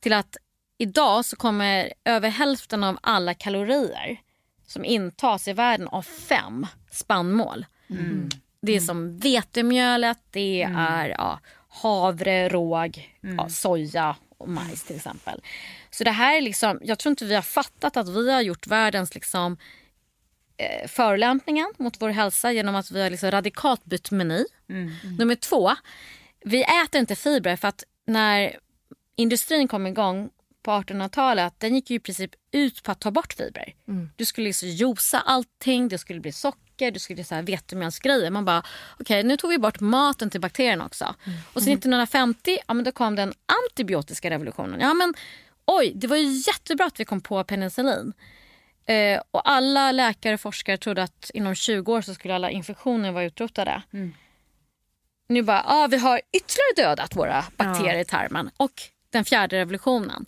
till att idag så kommer över hälften av alla kalorier som intas i världen av fem spannmål. Det är som vetemjölet, det är ja, havre, råg, ja, soja och majs till exempel. Så det här är liksom, jag tror inte vi har fattat att vi har gjort världens liksom, eh, förolämpningen mot vår hälsa genom att vi har liksom radikalt bytt meny. Nummer två, vi äter inte fibrer för att när industrin kom igång på 1800-talet, den gick ju i princip ut på att ta bort fibrer. Du skulle liksom juica allting, det skulle bli socker, det skulle så här vetemjölsgrejer. Man bara, okej nu tog vi bort maten till bakterierna också. Och sen 1950, ja men då kom den antibiotiska revolutionen. Ja men oj, det var ju jättebra att vi kom på penicillin. Eh, och alla läkare och forskare trodde att inom 20 år så skulle alla infektioner vara utrotade. Nu bara, ah, vi har ytterligare dödat våra bakterier i tarmen. Och den fjärde revolutionen.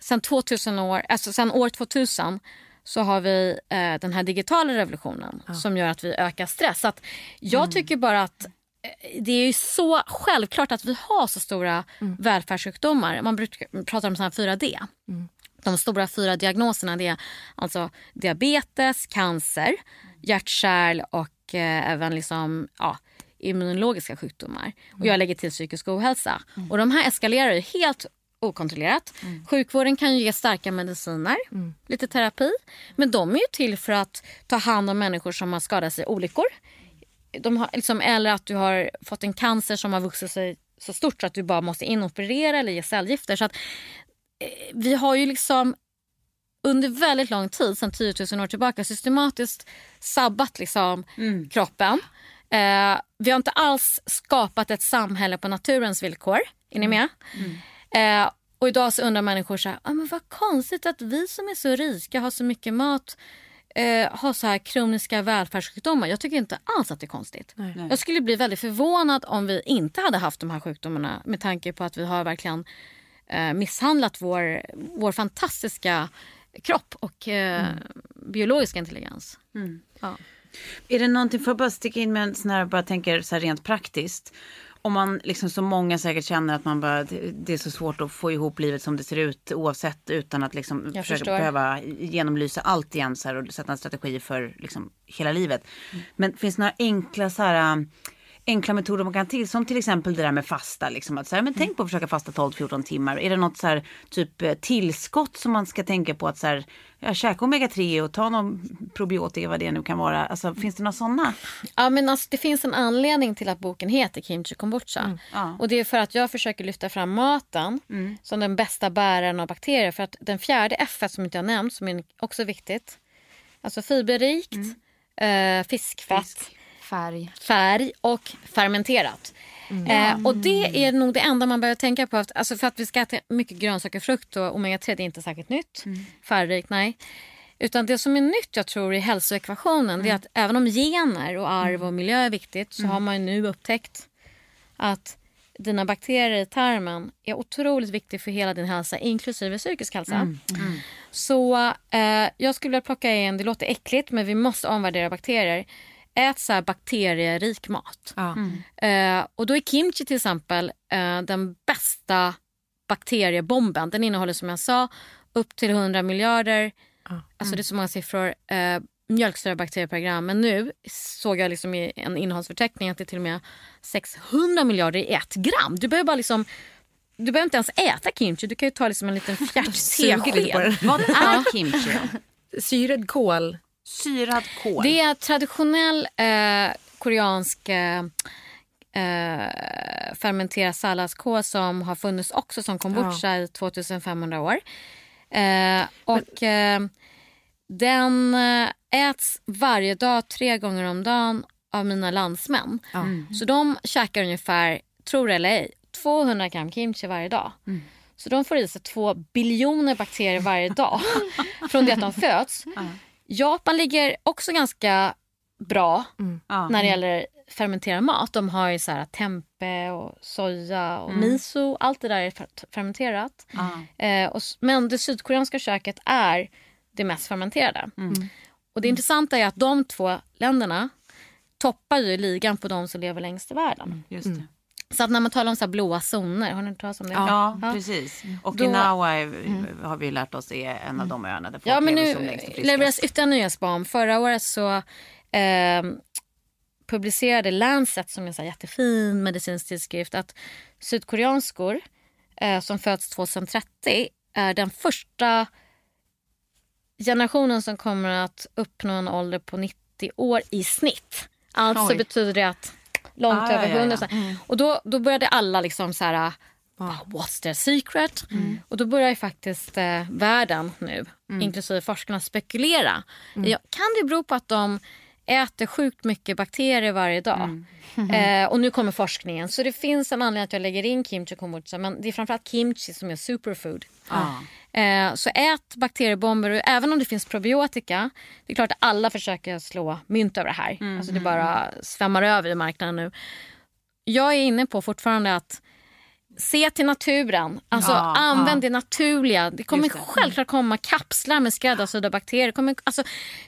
Sen, 2000 år, alltså sen år 2000 så har vi eh, den här digitala revolutionen som gör att vi ökar stress. Så att jag tycker bara att eh, det är ju så självklart att vi har så stora välfärdssjukdomar. Man brukar prata om såna här 4D. De stora fyra diagnoserna det är alltså diabetes, cancer, hjärt-kärl och eh, även liksom, ja, immunologiska sjukdomar. Och jag lägger till psykisk ohälsa. Och de här eskalerar ju helt okontrollerat. Sjukvården kan ju ge starka mediciner, lite terapi. Men de är ju till för att ta hand om människor som har skadat sig i olyckor. De har, liksom, eller att du har fått en cancer som har vuxit sig så stort så att du bara måste inoperera eller ge cellgifter. Så att, eh, vi har ju liksom under väldigt lång tid, sedan 10 000 år tillbaka, systematiskt sabbat liksom kroppen. Eh, vi har inte alls skapat ett samhälle på naturens villkor. Är ni med? Eh, och idag så undrar människor så här, ah, men vad konstigt att vi som är så rika har så mycket mat eh, har så här kroniska välfärdssjukdomar. Jag tycker inte alls att det är konstigt. Jag skulle bli väldigt förvånad om vi inte hade haft de här sjukdomarna med tanke på att vi har verkligen eh, misshandlat vår, vår fantastiska kropp och eh, biologiska intelligens. Ja. Är det någonting, får jag bara sticka in med en sån här, bara tänker så här rent praktiskt. Om man liksom så många säkert känner att man bara, det är så svårt att få ihop livet som det ser ut oavsett utan att liksom Jag försöka förstår. behöva genomlysa allt igen så här, och sätta en strategi för liksom hela livet. Mm. Men finns det några enkla så här enkla metoder man kan till som till exempel det där med fasta liksom att så här, men tänk på att försöka fasta 12-14 timmar. Är det något så här typ eh, tillskott som man ska tänka på att så här ja, käka omega 3 och ta någon probiotika vad det nu kan vara. Alltså finns det några sådana? Ja, men alltså, det finns en anledning till att boken heter Kimchi kombucha. Mm. Ja. Och det är för att jag försöker lyfta fram maten som den bästa bäraren av bakterier. För att den fjärde F som inte jag nämnt, som är också viktigt. Alltså fiberrikt, eh, fiskfett, Färg. färg och fermenterat. Eh, och det är nog det enda man behöver tänka på. Alltså för att vi ska äta mycket grönsaker frukt och omega-3 det är inte särskilt nytt. Färgrikt, nej. Utan det som är nytt jag tror i hälsoekvationen det är att även om gener och arv och miljö är viktigt så har man ju nu upptäckt att dina bakterier i tarmen är otroligt viktigt för hela din hälsa inklusive psykisk hälsa. Så eh, jag skulle vilja plocka in, det låter äckligt men vi måste omvärdera bakterier. Ät så här bakterierik mat. Eh, och då är kimchi till exempel eh, den bästa bakteriebomben. Den innehåller som jag sa upp till 100 miljarder, alltså det är så många siffror, eh, mjölksyrebakterier per gram. Men nu såg jag liksom i en innehållsförteckning att det är till och med 600 miljarder i ett gram. Du behöver bara liksom du behöver inte ens äta kimchi, du kan ju ta liksom en liten fjärt. Vad är kimchi? Syrad kål. Syrad kål. Det är traditionell eh, koreansk eh, eh, fermenterad salladskål som har funnits också som kombucha i 2500 år. Eh, och eh, den eh, äts varje dag, tre gånger om dagen av mina landsmän. Så de käkar ungefär, tror eller ej, 200 gram kimchi varje dag. Så de får i sig två biljoner bakterier varje dag från det att de föds. Japan ligger också ganska bra Ja. när det gäller fermenterar mat. De har ju så här tempe och soja och miso. Allt det där är fer- fermenterat. Eh, och, men det sydkoreanska köket är det mest fermenterade. Och det intressanta är att de två länderna toppar ju ligan på de som lever längst i världen. Just det. Så att när man talar om så här blåa zoner, har ni hört talas om det? Ja, Ja. precis. Okinawa är, har vi lärt oss är en av de öarna där folk Ja, men lever nu som längst och levereras ytterligare nyhetsbarn. Förra året så eh, publicerade Lancet, som är en så jättefin medicinsk tidskrift, att sydkoreanskor eh, som föds 2030 är den första generationen som kommer att uppnå en ålder på 90 år i snitt. Alltså Oj. betyder det att långt Ah, ja, över ja, ja. 100. så här. Och då, då började alla liksom så här... "Wow, What's their secret? Och då börjar faktiskt eh, världen nu, inklusive forskarna, spekulera. Ja, kan det bero på att de äter sjukt mycket bakterier varje dag? Eh, och nu kommer forskningen. Så det finns en anledning att jag lägger in kimchi kombucha. Men det är framförallt kimchi som är superfood. Eh, så ät bakteriebomber. Och även om det finns probiotika. Det är klart att alla försöker slå mynt över det här. Alltså det bara svämmar över i marknaden nu. Jag är inne på fortfarande att se till naturen. Alltså Ja, använd det naturliga. Det kommer det. självklart komma kapslar med skräddarsydda bakterier. Kommer, alltså,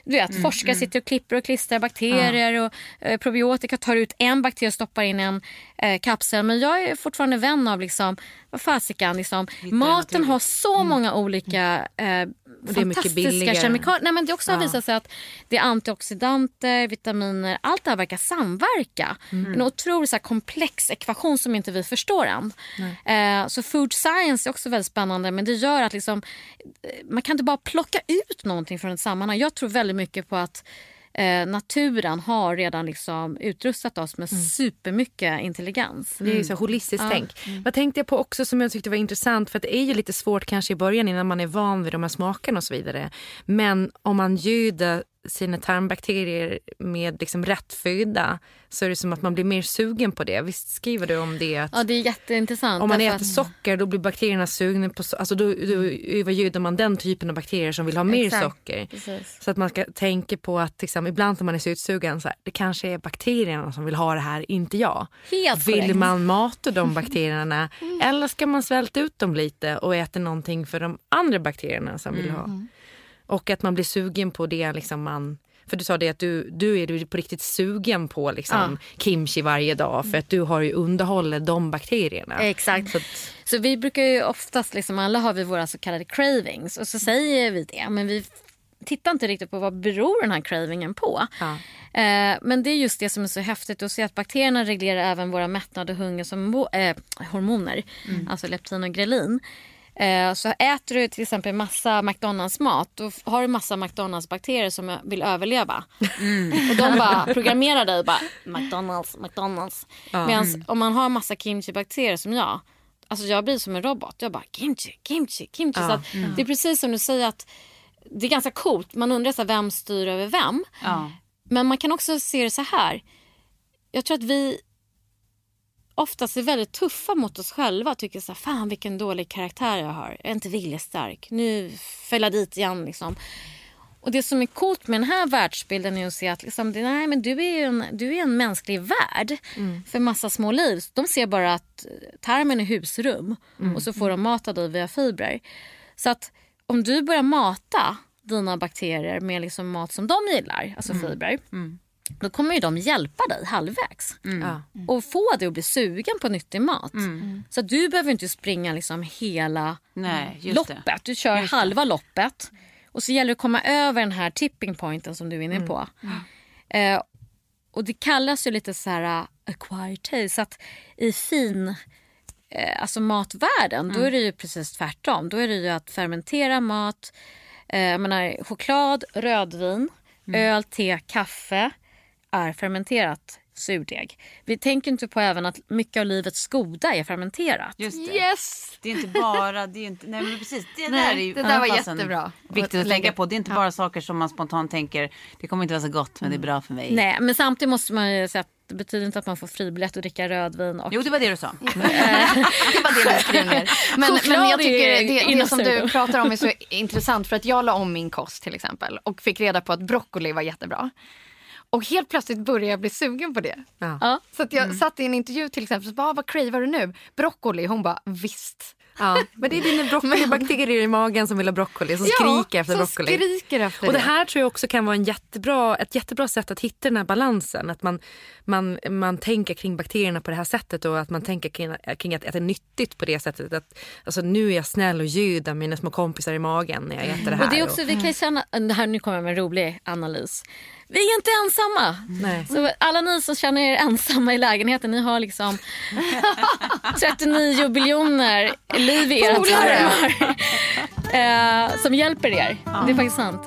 du vet, forskare sitter och klipper och klistrar bakterier och eh, probiotika tar ut en bakterie och stoppar in en eh, kapsel. Men jag är fortfarande vän av liksom, vad fasikan, liksom, maten har så många olika eh, mycket fantastiska kemikalier. Nej, men det också har visat sig att det är antioxidanter, vitaminer, allt det här verkar samverka. En otroligt så här, komplex ekvation som inte vi förstår än. Eh, så food science är också väldigt spännande men det gör att liksom, eh, man kan inte bara plocka ut någonting från ett sammanhang. Jag tror väldigt mycket på att eh, naturen har redan liksom utrustat oss med supermycket intelligens. Det är ju så holistiskt Ja. tänk. Vad tänkte jag på också som jag tyckte var intressant för det är ju lite svårt kanske i början innan man är van vid de här smakerna och så vidare. Men om man ljuder sina tarmbakterier med liksom rätt föda så är det som att man blir mer sugen på det. Visst skriver du om det? Att Ja, det är jätteintressant. om man äter att- socker då blir bakterierna sugna på so- alltså då, då överljudar man den typen av bakterier som vill ha mer Exakt. socker. Precis. Så att man ska tänka på att liksom, ibland när man är sötsugen så här, det kanske är bakterierna som vill ha det här, inte jag. Helt Vill korrekt. man mata de bakterierna eller ska man svälta ut dem lite och äta någonting för de andra bakterierna som vill ha? Och att man blir sugen på det liksom man för du sa det att du, du är på riktigt sugen på liksom kimchi varje dag för att du har ju underhållit de bakterierna. Exakt. Så att, Så vi brukar ju oftast, liksom, alla har vi våra så kallade cravings och så säger vi det men vi tittar inte riktigt på vad beror den här cravingen på. Ja. Eh, men det är just det som är så häftigt att se att bakterierna reglerar även våra mättnad och hungerhormoner, eh, hormoner, alltså leptin och grelin. Eh, så äter du till exempel massa McDonalds-mat då har du massa McDonalds-bakterier som vill överleva. Och de bara programmerar dig bara McDonalds, McDonalds. Medan om man har massa kimchi-bakterier som jag Alltså jag blir som en robot. Jag bara kimchi, kimchi, kimchi. Så att Det är precis som du säger att det är ganska coolt. Man undrar så vem styr över vem. Men man kan också se det så här. Jag tror att vi oftast är väldigt tuffa mot oss själva. Tycker så här, fan vilken dålig karaktär jag har. Jag är inte viljestark. Nu fäller jag dit igen liksom. Och det som är coolt med den här världsbilden är att se att liksom, nej, men du, är en, du är en mänsklig värld för massa små liv. De ser bara att tarmen är husrum och så får de mat av dig via fibrer. Så att om du börjar mata dina bakterier med liksom mat som de gillar, alltså fibrer, då kommer ju de hjälpa dig halvvägs. ja. Och få dig att bli sugen på nyttig mat. Så att du behöver inte springa liksom hela Nej, just det. loppet. Du kör halva loppet. Och så gäller det att komma över den här tipping pointen som du är inne på. Eh, och det kallas ju lite så här uh, acquired taste. Så att i fin eh, alltså matvärlden då är det ju precis tvärtom. Då är det ju att fermentera mat. Eh, menar, choklad, rödvin, öl, te, kaffe är fermenterat surdeg. Vi tänker inte på även att mycket av livets goda är fermenterat. Just det. Yes! Det är inte bara, det är inte, nej men precis, det Nej, där är ju det där var jättebra. Viktigt Att tänka på. Det är inte bara saker som man spontant tänker, det kommer inte vara så gott men det är bra för mig. Nej, men samtidigt måste man ju säga att det betyder inte att man får fribiljett att dricka rödvin. Och Jo det var det du sa. Det var det du skrev ner. Men, men jag tycker det, det som du pratar om är så intressant för att jag la om min kost till exempel och fick reda på att broccoli var jättebra. Och helt plötsligt började jag bli sugen på det. Ja. Ja. Så att jag satt i en intervju till exempel. Så bara, "Ah, vad cravar du nu? Broccoli. Hon bara, visst. Ja, men det är dina broccolibakterier i magen som vill ha broccoli, som Ja, skriker efter som broccoli. skriker efter och det det. här tror jag också kan vara en jättebra, ett jättebra sätt att hitta den här balansen. Att man, man, man tänker kring bakterierna på det här sättet och att man tänker kring, kring att, att det är nyttigt på det sättet. Att, alltså, nu är jag snäll och ljuder mina små kompisar i magen när jag äter det här. Och det är också, vi kan ju känna, det här, nu kommer jag med en rolig analys. Vi är inte ensamma. Nej. Så alla ni som känner er ensamma i lägenheten, ni har liksom 39 biljoner liv i era tarmar. eh, som hjälper er. Det är faktiskt sant.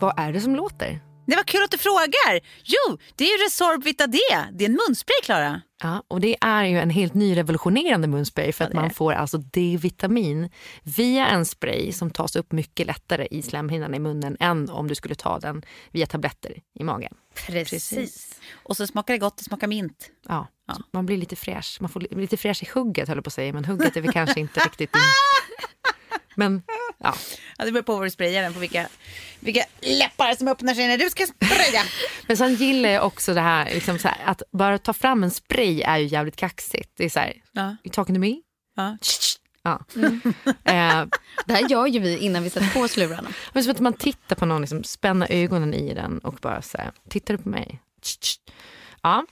Vad är det som låter? Det var kul att du frågar. Jo, det är ju Resorb Vita D. Det är en munspray, Klara. Ja, och det är ju en helt ny revolutionererande munspray för att man får alltså D-vitamin via en spray som tas upp mycket lättare i slemhinnan i munnen än om du skulle ta den via tabletter i magen. Precis. Och så smakar det gott, det smakar mint. Ja, så man blir lite fräsch. Man får li- lite fräsch i hugget höll jag på att säga, men hugget är vi kanske inte riktigt in. Men ja, Ja, det beror på vad du sprayar den, på vilka, vilka läppar som öppnar sig när du ska spraya. men sen gillar jag också det här, liksom så här att bara ta fram en spray är ju jävligt kaxigt. Det är så här, Ja. you talking to me? Ja. Ja. Eh, Det här gör ju vi innan vi sätter på oss lurarna. Men som att man tittar på någon, liksom, spänna ögonen i den och bara säga, tittar du på mig? Tsch, tsch. Ja.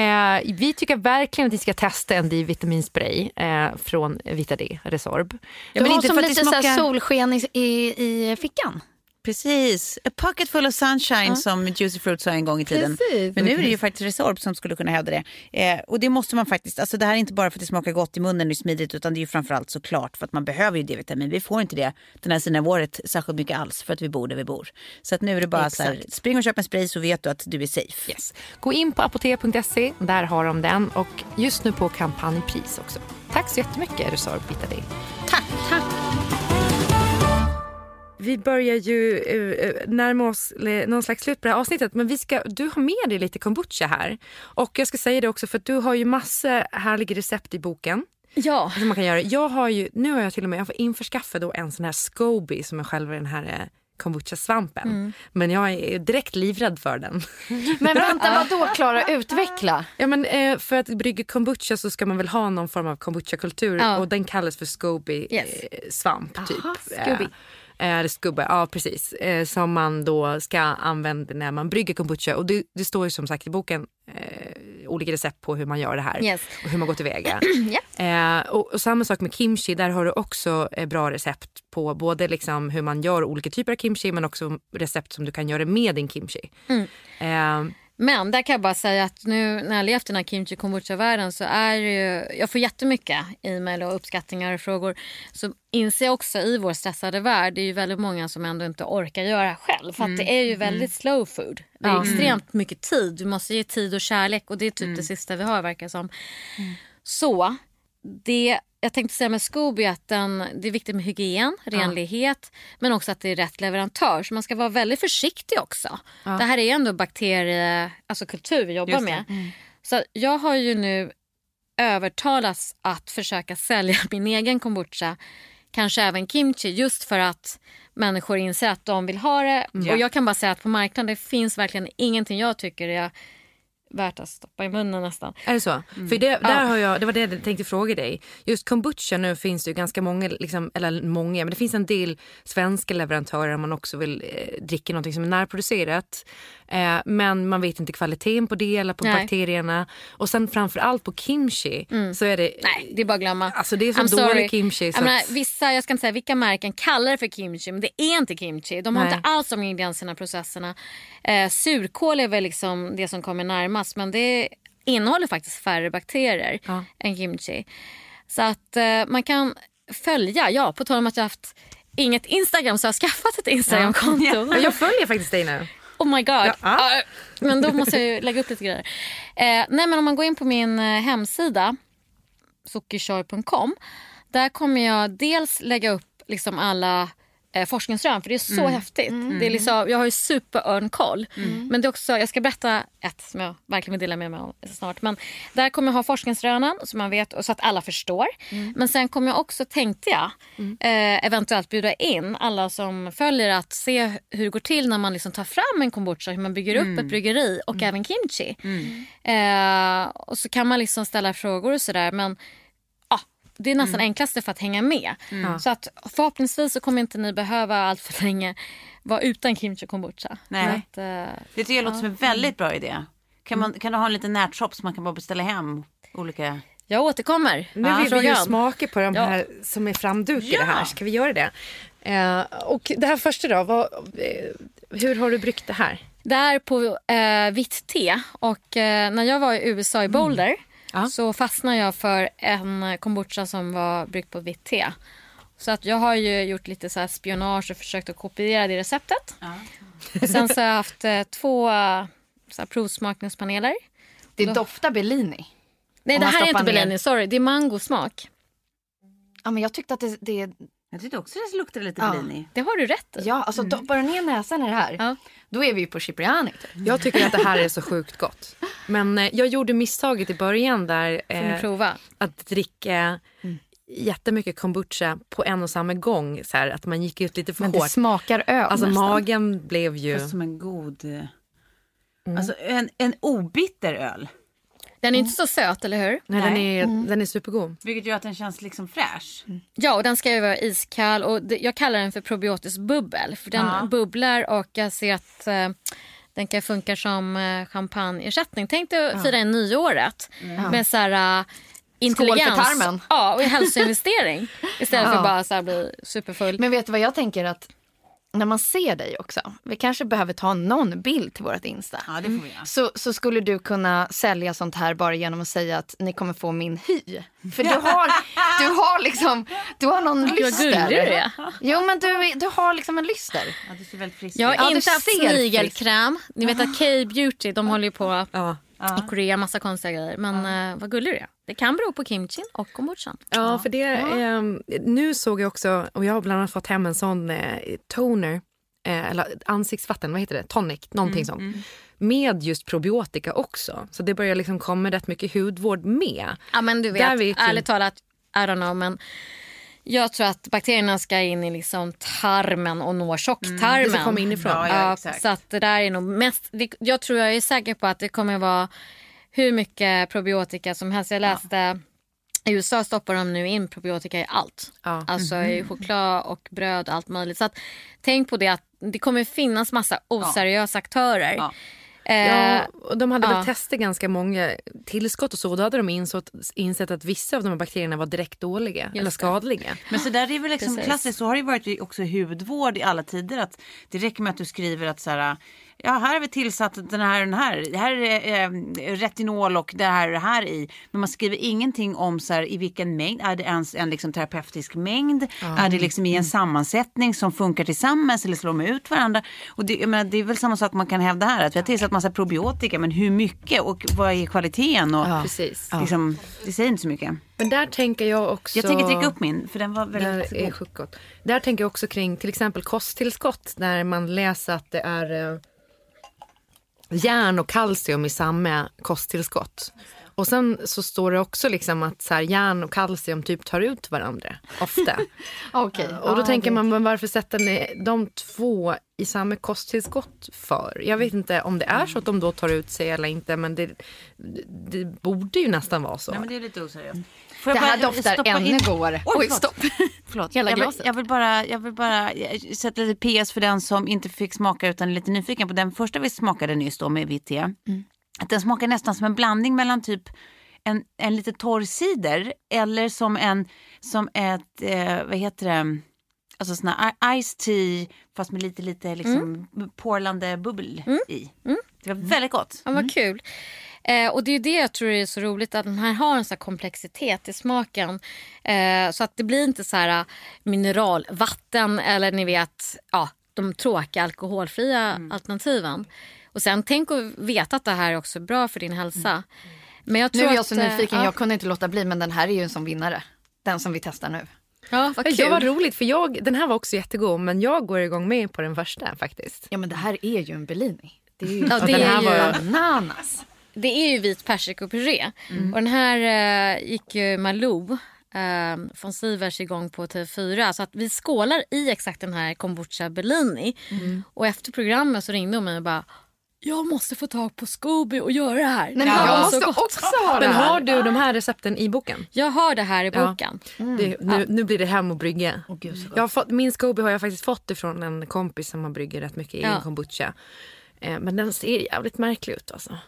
Eh, vi tycker verkligen att ni ska testa en D-vitaminspray eh, från Vita D, Resorb. Du har som att det lite smakar- solsken i, i, i fickan. Precis. A pocket full of sunshine som Juicy Fruit sa en gång i tiden. Precis. Men nu är det ju faktiskt Resorb som skulle kunna hävda det. Eh, och det måste man faktiskt, alltså det här är inte bara för att det smakar gott i munnen och är smidigt utan det är ju framförallt såklart för att man behöver ju D-vitamin. Vi får inte det den här sidan av året särskilt mycket alls för att vi bor där vi bor. Så att nu är det bara så här, spring och köp en spray så vet du att du är safe. Yes. Gå in på apotea.se, där har de den och just nu på kampanjpris också. Tack så jättemycket Resorb Vita D. Tack! Tack! Vi börjar ju uh, närma oss någon slags slut på det här avsnittet men vi ska, du har med dig lite kombucha här. Och jag ska säga det också för att du har ju massor härliga recept i boken. Ja. Som man kan göra. Jag har ju, nu har jag till och med jag får införskaffa då en sån här Scoby som är själva den här eh, kombucha-svampen. Men jag är direkt livrädd för den. Men vänta, vad då Klara? Utveckla. Ja, men, eh, för att brygga kombucha så ska man väl ha någon form av kombucha-kultur Ja. och den kallas för Scoby Yes. eh, typ. Scooby. Eh, skubbe, ja precis. Eh, som man då ska använda när man brygger kombucha. Och det, det står ju som sagt i boken eh, olika recept på hur man gör det här. Yes. Och hur man går tillväga. eh, och, och samma sak med kimchi, där har du också eh, bra recept på både liksom hur man gör olika typer av kimchi men också recept som du kan göra med din kimchi. Eh, Men där kan jag bara säga att nu när jag levt i den här kimchi kombucha-världen så är det ju, jag får jättemycket e-mail och uppskattningar och frågor. Så inser jag också i vår stressade värld, det är ju väldigt många som ändå inte orkar göra själv. För att det är ju väldigt slow food. Det är extremt mycket tid. Du måste ge tid och kärlek och det är typ det sista vi har verkar som. Så det jag tänkte säga med Scooby att den, det är viktigt med hygien, renlighet men också att det är rätt leverantör. Så man ska vara väldigt försiktig också. Det här är ändå bakterie, alltså kultur vi jobbar med. Så jag har ju nu övertalats att försöka sälja min egen kombucha. Kanske även kimchi just för att människor inser att de vill ha det. Ja. Och jag kan bara säga att på marknaden det finns verkligen ingenting jag tycker är värt att stoppa i munnen nästan. Är det så? För det, där har jag, det var det jag tänkte fråga dig. Just kombucha nu finns det ju ganska många, liksom, eller många, men det finns en del svenska leverantörer om man också vill eh, dricka någonting som är närproducerat. Eh, men man vet inte kvaliteten på det eller på Nej. bakterierna. Och sen framförallt på kimchi så är det... Nej, det är bara att glömma. Alltså det är så I'm dålig kimchi. Så Jag menar, vissa, jag ska inte säga vilka märken kallar det för kimchi men det är inte kimchi. De har Nej. inte alls de ingredienserna processerna. Eh, surkål är väl liksom det som kommer närmast men det innehåller faktiskt färre bakterier Ja. än kimchi. Så att eh, man kan följa, ja på tal om att jag haft inget Instagram så har jag skaffat ett Instagramkonto. Ja, jag följer faktiskt dig nu. Oh my god. Ja. Ja, men då måste jag ju lägga upp lite grejer. Eh, nej men om man går in på min eh, hemsida sockerchoy.com där kommer jag dels lägga upp liksom alla eh, forskningsrön för det är så häftigt. Det är liksom, jag har ju superörnkoll. Men det är också, jag ska berätta ett som jag verkligen vill dela med mig av snart. Men där kommer jag ha forskningsrönen så man vet och så att alla förstår. Men sen kommer jag också, tänkte jag, eh, eventuellt bjuda in alla som följer att se hur det går till när man liksom tar fram en kombucha, hur man bygger upp ett bryggeri och även kimchi. Eh, och så kan man liksom ställa frågor och sådär. Men det är nästan enklaste för att hänga med. Så att förhoppningsvis så kommer inte ni behöva allt för länge vara utan kimchi och kombucha. Nej. Att, eh, Det tycker jag låter som en väldigt bra idé. Kan, man, kan du ha en liten nätshop så man kan bara beställa hem olika... jag återkommer. Nu Ja. vill vi ju smaka på de Ja. här som är framdukade här. Ska vi göra det? Eh, och det här första då, vad, eh, hur har du bryggt det här? Det är på eh, vitt te och eh, när jag var i USA i Boulder Mm. Ja. så fastnade jag för en kombucha som var bryggt på vitt te. Så att jag har ju gjort lite så här spionage och försökt att kopiera det receptet. Och sen så har jag haft eh, två eh, så här provsmakningspaneler. Det doftar Bellini. Nej det här är inte Bellini, sorry. Det är mangosmak. Ja, men jag tyckte att det... det Jag tyckte också det luktade lite Ja. Det har du rätt i. ja, alltså doppar du ner näsan i det här, Ja. då är vi ju på Cipriani. Typ. Jag tycker att det här är så sjukt gott. Men eh, jag gjorde misstaget i början där Får ni eh, prova. att dricka jättemycket kombucha på en och samma gång. Så här, att man gick ut lite för Men det hårt. smakar öl Alltså nästan. magen blev ju... Fast som en god... eh, Alltså en, en obitter öl. Den är inte så söt, eller hur? Nej, den är, den är supergod. Vilket gör att den känns liksom fräsch. Ja, och den ska ju vara iskall. Och det, jag kallar den för probiotisk bubbel. För den Ja. bubblar och jag ser att eh, den kan funka som eh, champagneersättning. Tänk dig att fira i nyåret med så här, eh, intelligens. för tarmen. Ja, och hälsoinvestering. Istället för Ja. att bara så här, bli superfull. Men vet du vad jag tänker att när man ser dig också, vi kanske behöver ta någon bild till vårt Insta. Ja, det får vi göra. Så, så skulle du kunna sälja sånt här bara genom att säga att ni kommer få min hy. För du har, du har liksom, du har någon vad lyster. gullig du är. Jo men du, du har liksom en lyster. Ja, du ser väldigt frisk Jag har ut. Ja, inte haft ser snigelkräm. Ni vet att K-beauty, de håller ju på Ja. I Korea, massa konstiga grejer. Men eh, vad gullig du är. Det kan bero på kimchin och kombuchan. Ja, för det... Eh, nu såg jag också, och jag har bland annat fått hem en sån eh, toner, eh, eller ansiktsvatten, vad heter det? Tonic, någonting sånt. Med just probiotika också. Så det börjar liksom komma rätt mycket hudvård med. Ja men du vet, ju- ärligt talat, I don't know men jag tror att bakterierna ska in i liksom tarmen och nå tjocktarmen. det inifrån. Ja, ja, exakt. Så att det där är nog mest, det, jag tror jag är säker på att det kommer vara hur mycket probiotika som helst. Jag läste i USA stoppar de nu in probiotika i allt. Ja. Alltså i choklad och bröd och allt möjligt. Så att, tänk på det att det kommer finnas massa oseriösa aktörer. Ja. Eh, Ja, och de hade ja. väl testat ganska många tillskott och så. Då hade de insett, insett att vissa av de här bakterierna var direkt dåliga eller det. skadliga. Men så där är väl liksom Precis. klassiskt, så har det ju varit också i hudvård i alla tider. Att det räcker med att du skriver att så här, ja här har vi tillsatt den här den här. Det här är eh, retinol och det här det här i. Men man skriver ingenting om så här, i vilken mängd. Är det ens en liksom, terapeutisk mängd? Är det liksom i en sammansättning som funkar tillsammans eller slår de ut varandra? Och det, jag menar, det är väl samma sak man kan hävda här. Att vi har tillsatt massa probiotika men hur mycket och vad är kvaliteten? Och, Precis. liksom, det säger inte så mycket. Men där tänker jag också... Jag tänker dricka upp min för den var väldigt Där är. Där tänker jag också kring till exempel kosttillskott där man läser att det är eh, järn och kalcium i samma kosttillskott. Och sen så står det också liksom att så här, järn och kalcium typ tar ut varandra ofta. Okej. och då tänker man, men varför sätter ni de två i samma kosttillskott för? Jag vet inte om det är så att de då tar ut sig eller inte, men det, det borde ju nästan vara så. Nej men det är lite oseriöst. Får Det här doftar ännu in- godare. Oj, Oj, stopp. Förlåt. Hela jag, vill, glaset. jag vill bara, jag vill bara eh, sätta lite PS för den som inte fick smaka utan är lite nyfiken på den första vi smakade nyss då med vitt te. Mm. Att den smakar nästan som en blandning mellan typ en, en lite torr cider eller som en, som ett, eh, vad heter det, alltså sån här ice tea fast med lite, lite liksom porlande bubbel i. Det var väldigt gott. Ja, vad kul. Eh, och det är ju det jag tror är så roligt att den här har en sån här komplexitet i smaken. Eh, så att det blir inte så här äh, mineralvatten eller ni vet ja, de tråkiga alkoholfria alternativen. Och sen tänk att veta att det här är också bra för din hälsa. Men jag Nu tror är jag att, så eh, nyfiken, ja. jag kunde inte låta bli men den här är ju en sån vinnare. Den som vi testar nu. Ja, vad Det kul. var roligt för jag, den här var också jättegod men jag går igång med på den första faktiskt. Ja men det här är ju en Bellini. Det är ju Ja, det den här är ju... var- bananas. Det är ju vit persikopuré. Mm. Och den här eh, gick ju Malou eh, von Sivers igång på TV4. Så att vi skålar i exakt den här kombucha Bellini. Mm. Och efter programmet så ringde hon mig och bara jag måste få tag på Scooby och göra det här. Nej, men Det jag måste gott. också ha det Men här. har du de här recepten i boken? Jag har det här i Ja. boken. Det, nu, nu blir det hem och brygga. Gott. jag har fått, min Scoby har jag faktiskt fått ifrån en kompis som har brygger rätt mycket egen Ja. kombucha. Eh, men den ser jävligt märklig ut alltså.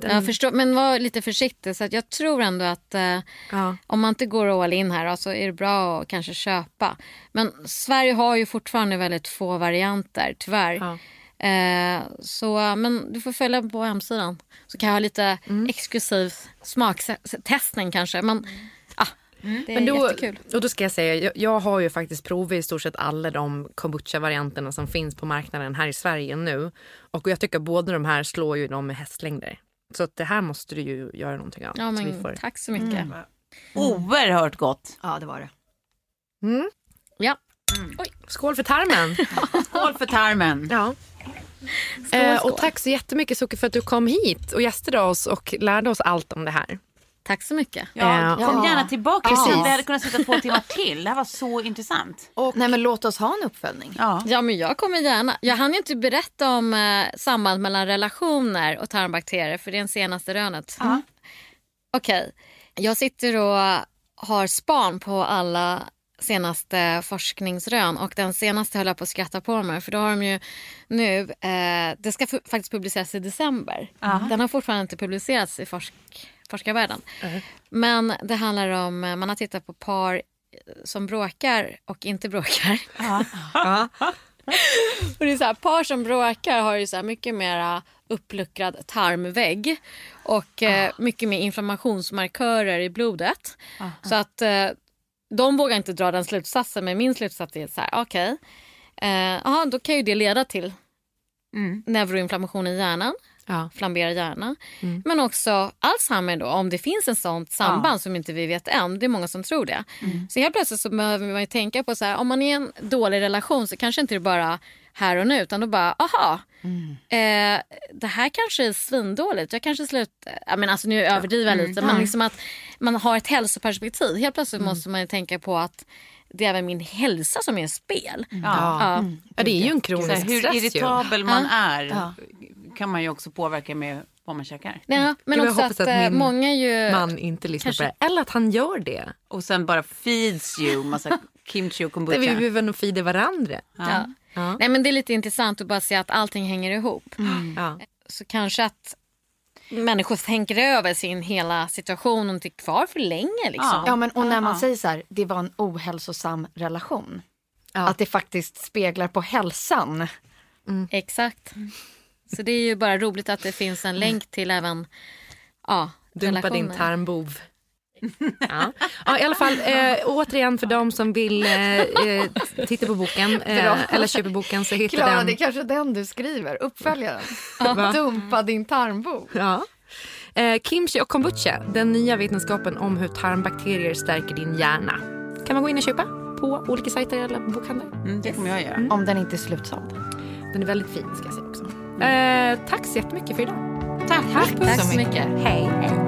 Den, Jag förstår, men var lite försiktig. Så att jag tror ändå att eh, ja. om man inte går all in här så är det bra att kanske köpa. Men Sverige har ju fortfarande väldigt få varianter, tyvärr. Ja. Eh, så, men du får följa på hemsidan. Så kan jag ha lite Mm. exklusiv smaktestning kanske. Men ah, det är Men då, jättekul. och då ska jag säga, jag, jag har ju faktiskt provat i stort sett alla de kombucha-varianterna som finns på marknaden här i Sverige nu. Och jag tycker båda de här slår ju dem med hästlängder. Så att det här måste du ju göra någonting av. Ja, så vi men, får... Tack så mycket. Oerhört gott. Ja det var det. mm. Ja. Skål för tarmen! Skål för tarmen. ja. Eh, och tack så jättemycket Socker för att du kom hit och gästade oss och lärde oss allt om det här. Tack så mycket. Ja, Eh, kom ja. gärna tillbaka. Precis. Vi hade kunnat sitta två timmar till. Det här var så intressant. Nej men låt oss ha en uppföljning. Ja. Ja, men jag kommer gärna. Jag hann ju inte berätta om eh, samband mellan relationer och tarmbakterier för det är den senaste rönet. Ja. Okej, jag sitter och har span på alla senaste forskningsrön och den senaste höll jag på att skratta på mig för då har de ju nu, eh, det ska faktiskt publiceras i december. Den har fortfarande inte publicerats i forsk, forskarvärlden. Men det handlar om, eh, man har tittat på par eh, som bråkar och inte bråkar. Och det är så här, par som bråkar har ju så mycket mer uppluckrad tarmvägg och eh, mycket mer inflammationsmarkörer i blodet. Så att eh, de vågar inte dra den slutsatsen men min slutsats är så här, okej, eh, aha, då kan ju det leda till Mm. neuroinflammation i hjärnan, Ja. flambera hjärna. Men också Alzheimer då, om det finns en sånt samband som inte vi vet än. Det är många som tror det. Så helt plötsligt så behöver man ju tänka på så här, om man är i en dålig relation så kanske inte det bara här och nu utan då bara, aha, eh, det här kanske är svindåligt. Jag kanske slutar, jag menar alltså nu överdriver jag lite, men liksom att man har ett hälsoperspektiv. Helt plötsligt måste man ju tänka på att det är även min hälsa som är ett spel. Ja. Ja. ja, det är ju en kronisk hur stress ju. irritabel man Ja. är kan man ju också påverka med vad man käkar. Ja, men Gud, jag också hoppas att, att eh, min många ju... Man inte lyssnar Kanske- på det. Eller att han gör det. Och sen bara feeds you massa kimchi och kombucha. vi behöver nog feeda varandra. Ja. Ja. Nej, men det är lite intressant att bara se att allting hänger ihop. Ja. Så kanske att människor tänker över sin hela situation och inte är kvar för länge. Liksom. Ja men och när man Ja. säger så här, det var en ohälsosam relation. Ja. Att det faktiskt speglar på hälsan. Exakt. Så det är ju bara roligt att det finns en länk till även ja, Dumpa din relationer. tarmbov. Ja. ja, i alla fall eh, återigen för de som vill eh, eh, titta på boken eh, eller köpa boken så hittar Klara, den. det är kanske den du skriver, uppföljaren. Dumpa din tarmbov. Ja. Eh, kimchi och kombucha, den nya vetenskapen om hur tarmbakterier stärker din hjärna. Kan man gå in och köpa på olika sajter eller bokhandlar. Mm, det kommer jag göra. Om den inte är slutsåld. Den är väldigt fin ska jag säga också. Eh, tack så jättemycket för idag. Tack. Tack så mycket. Hej. Producerat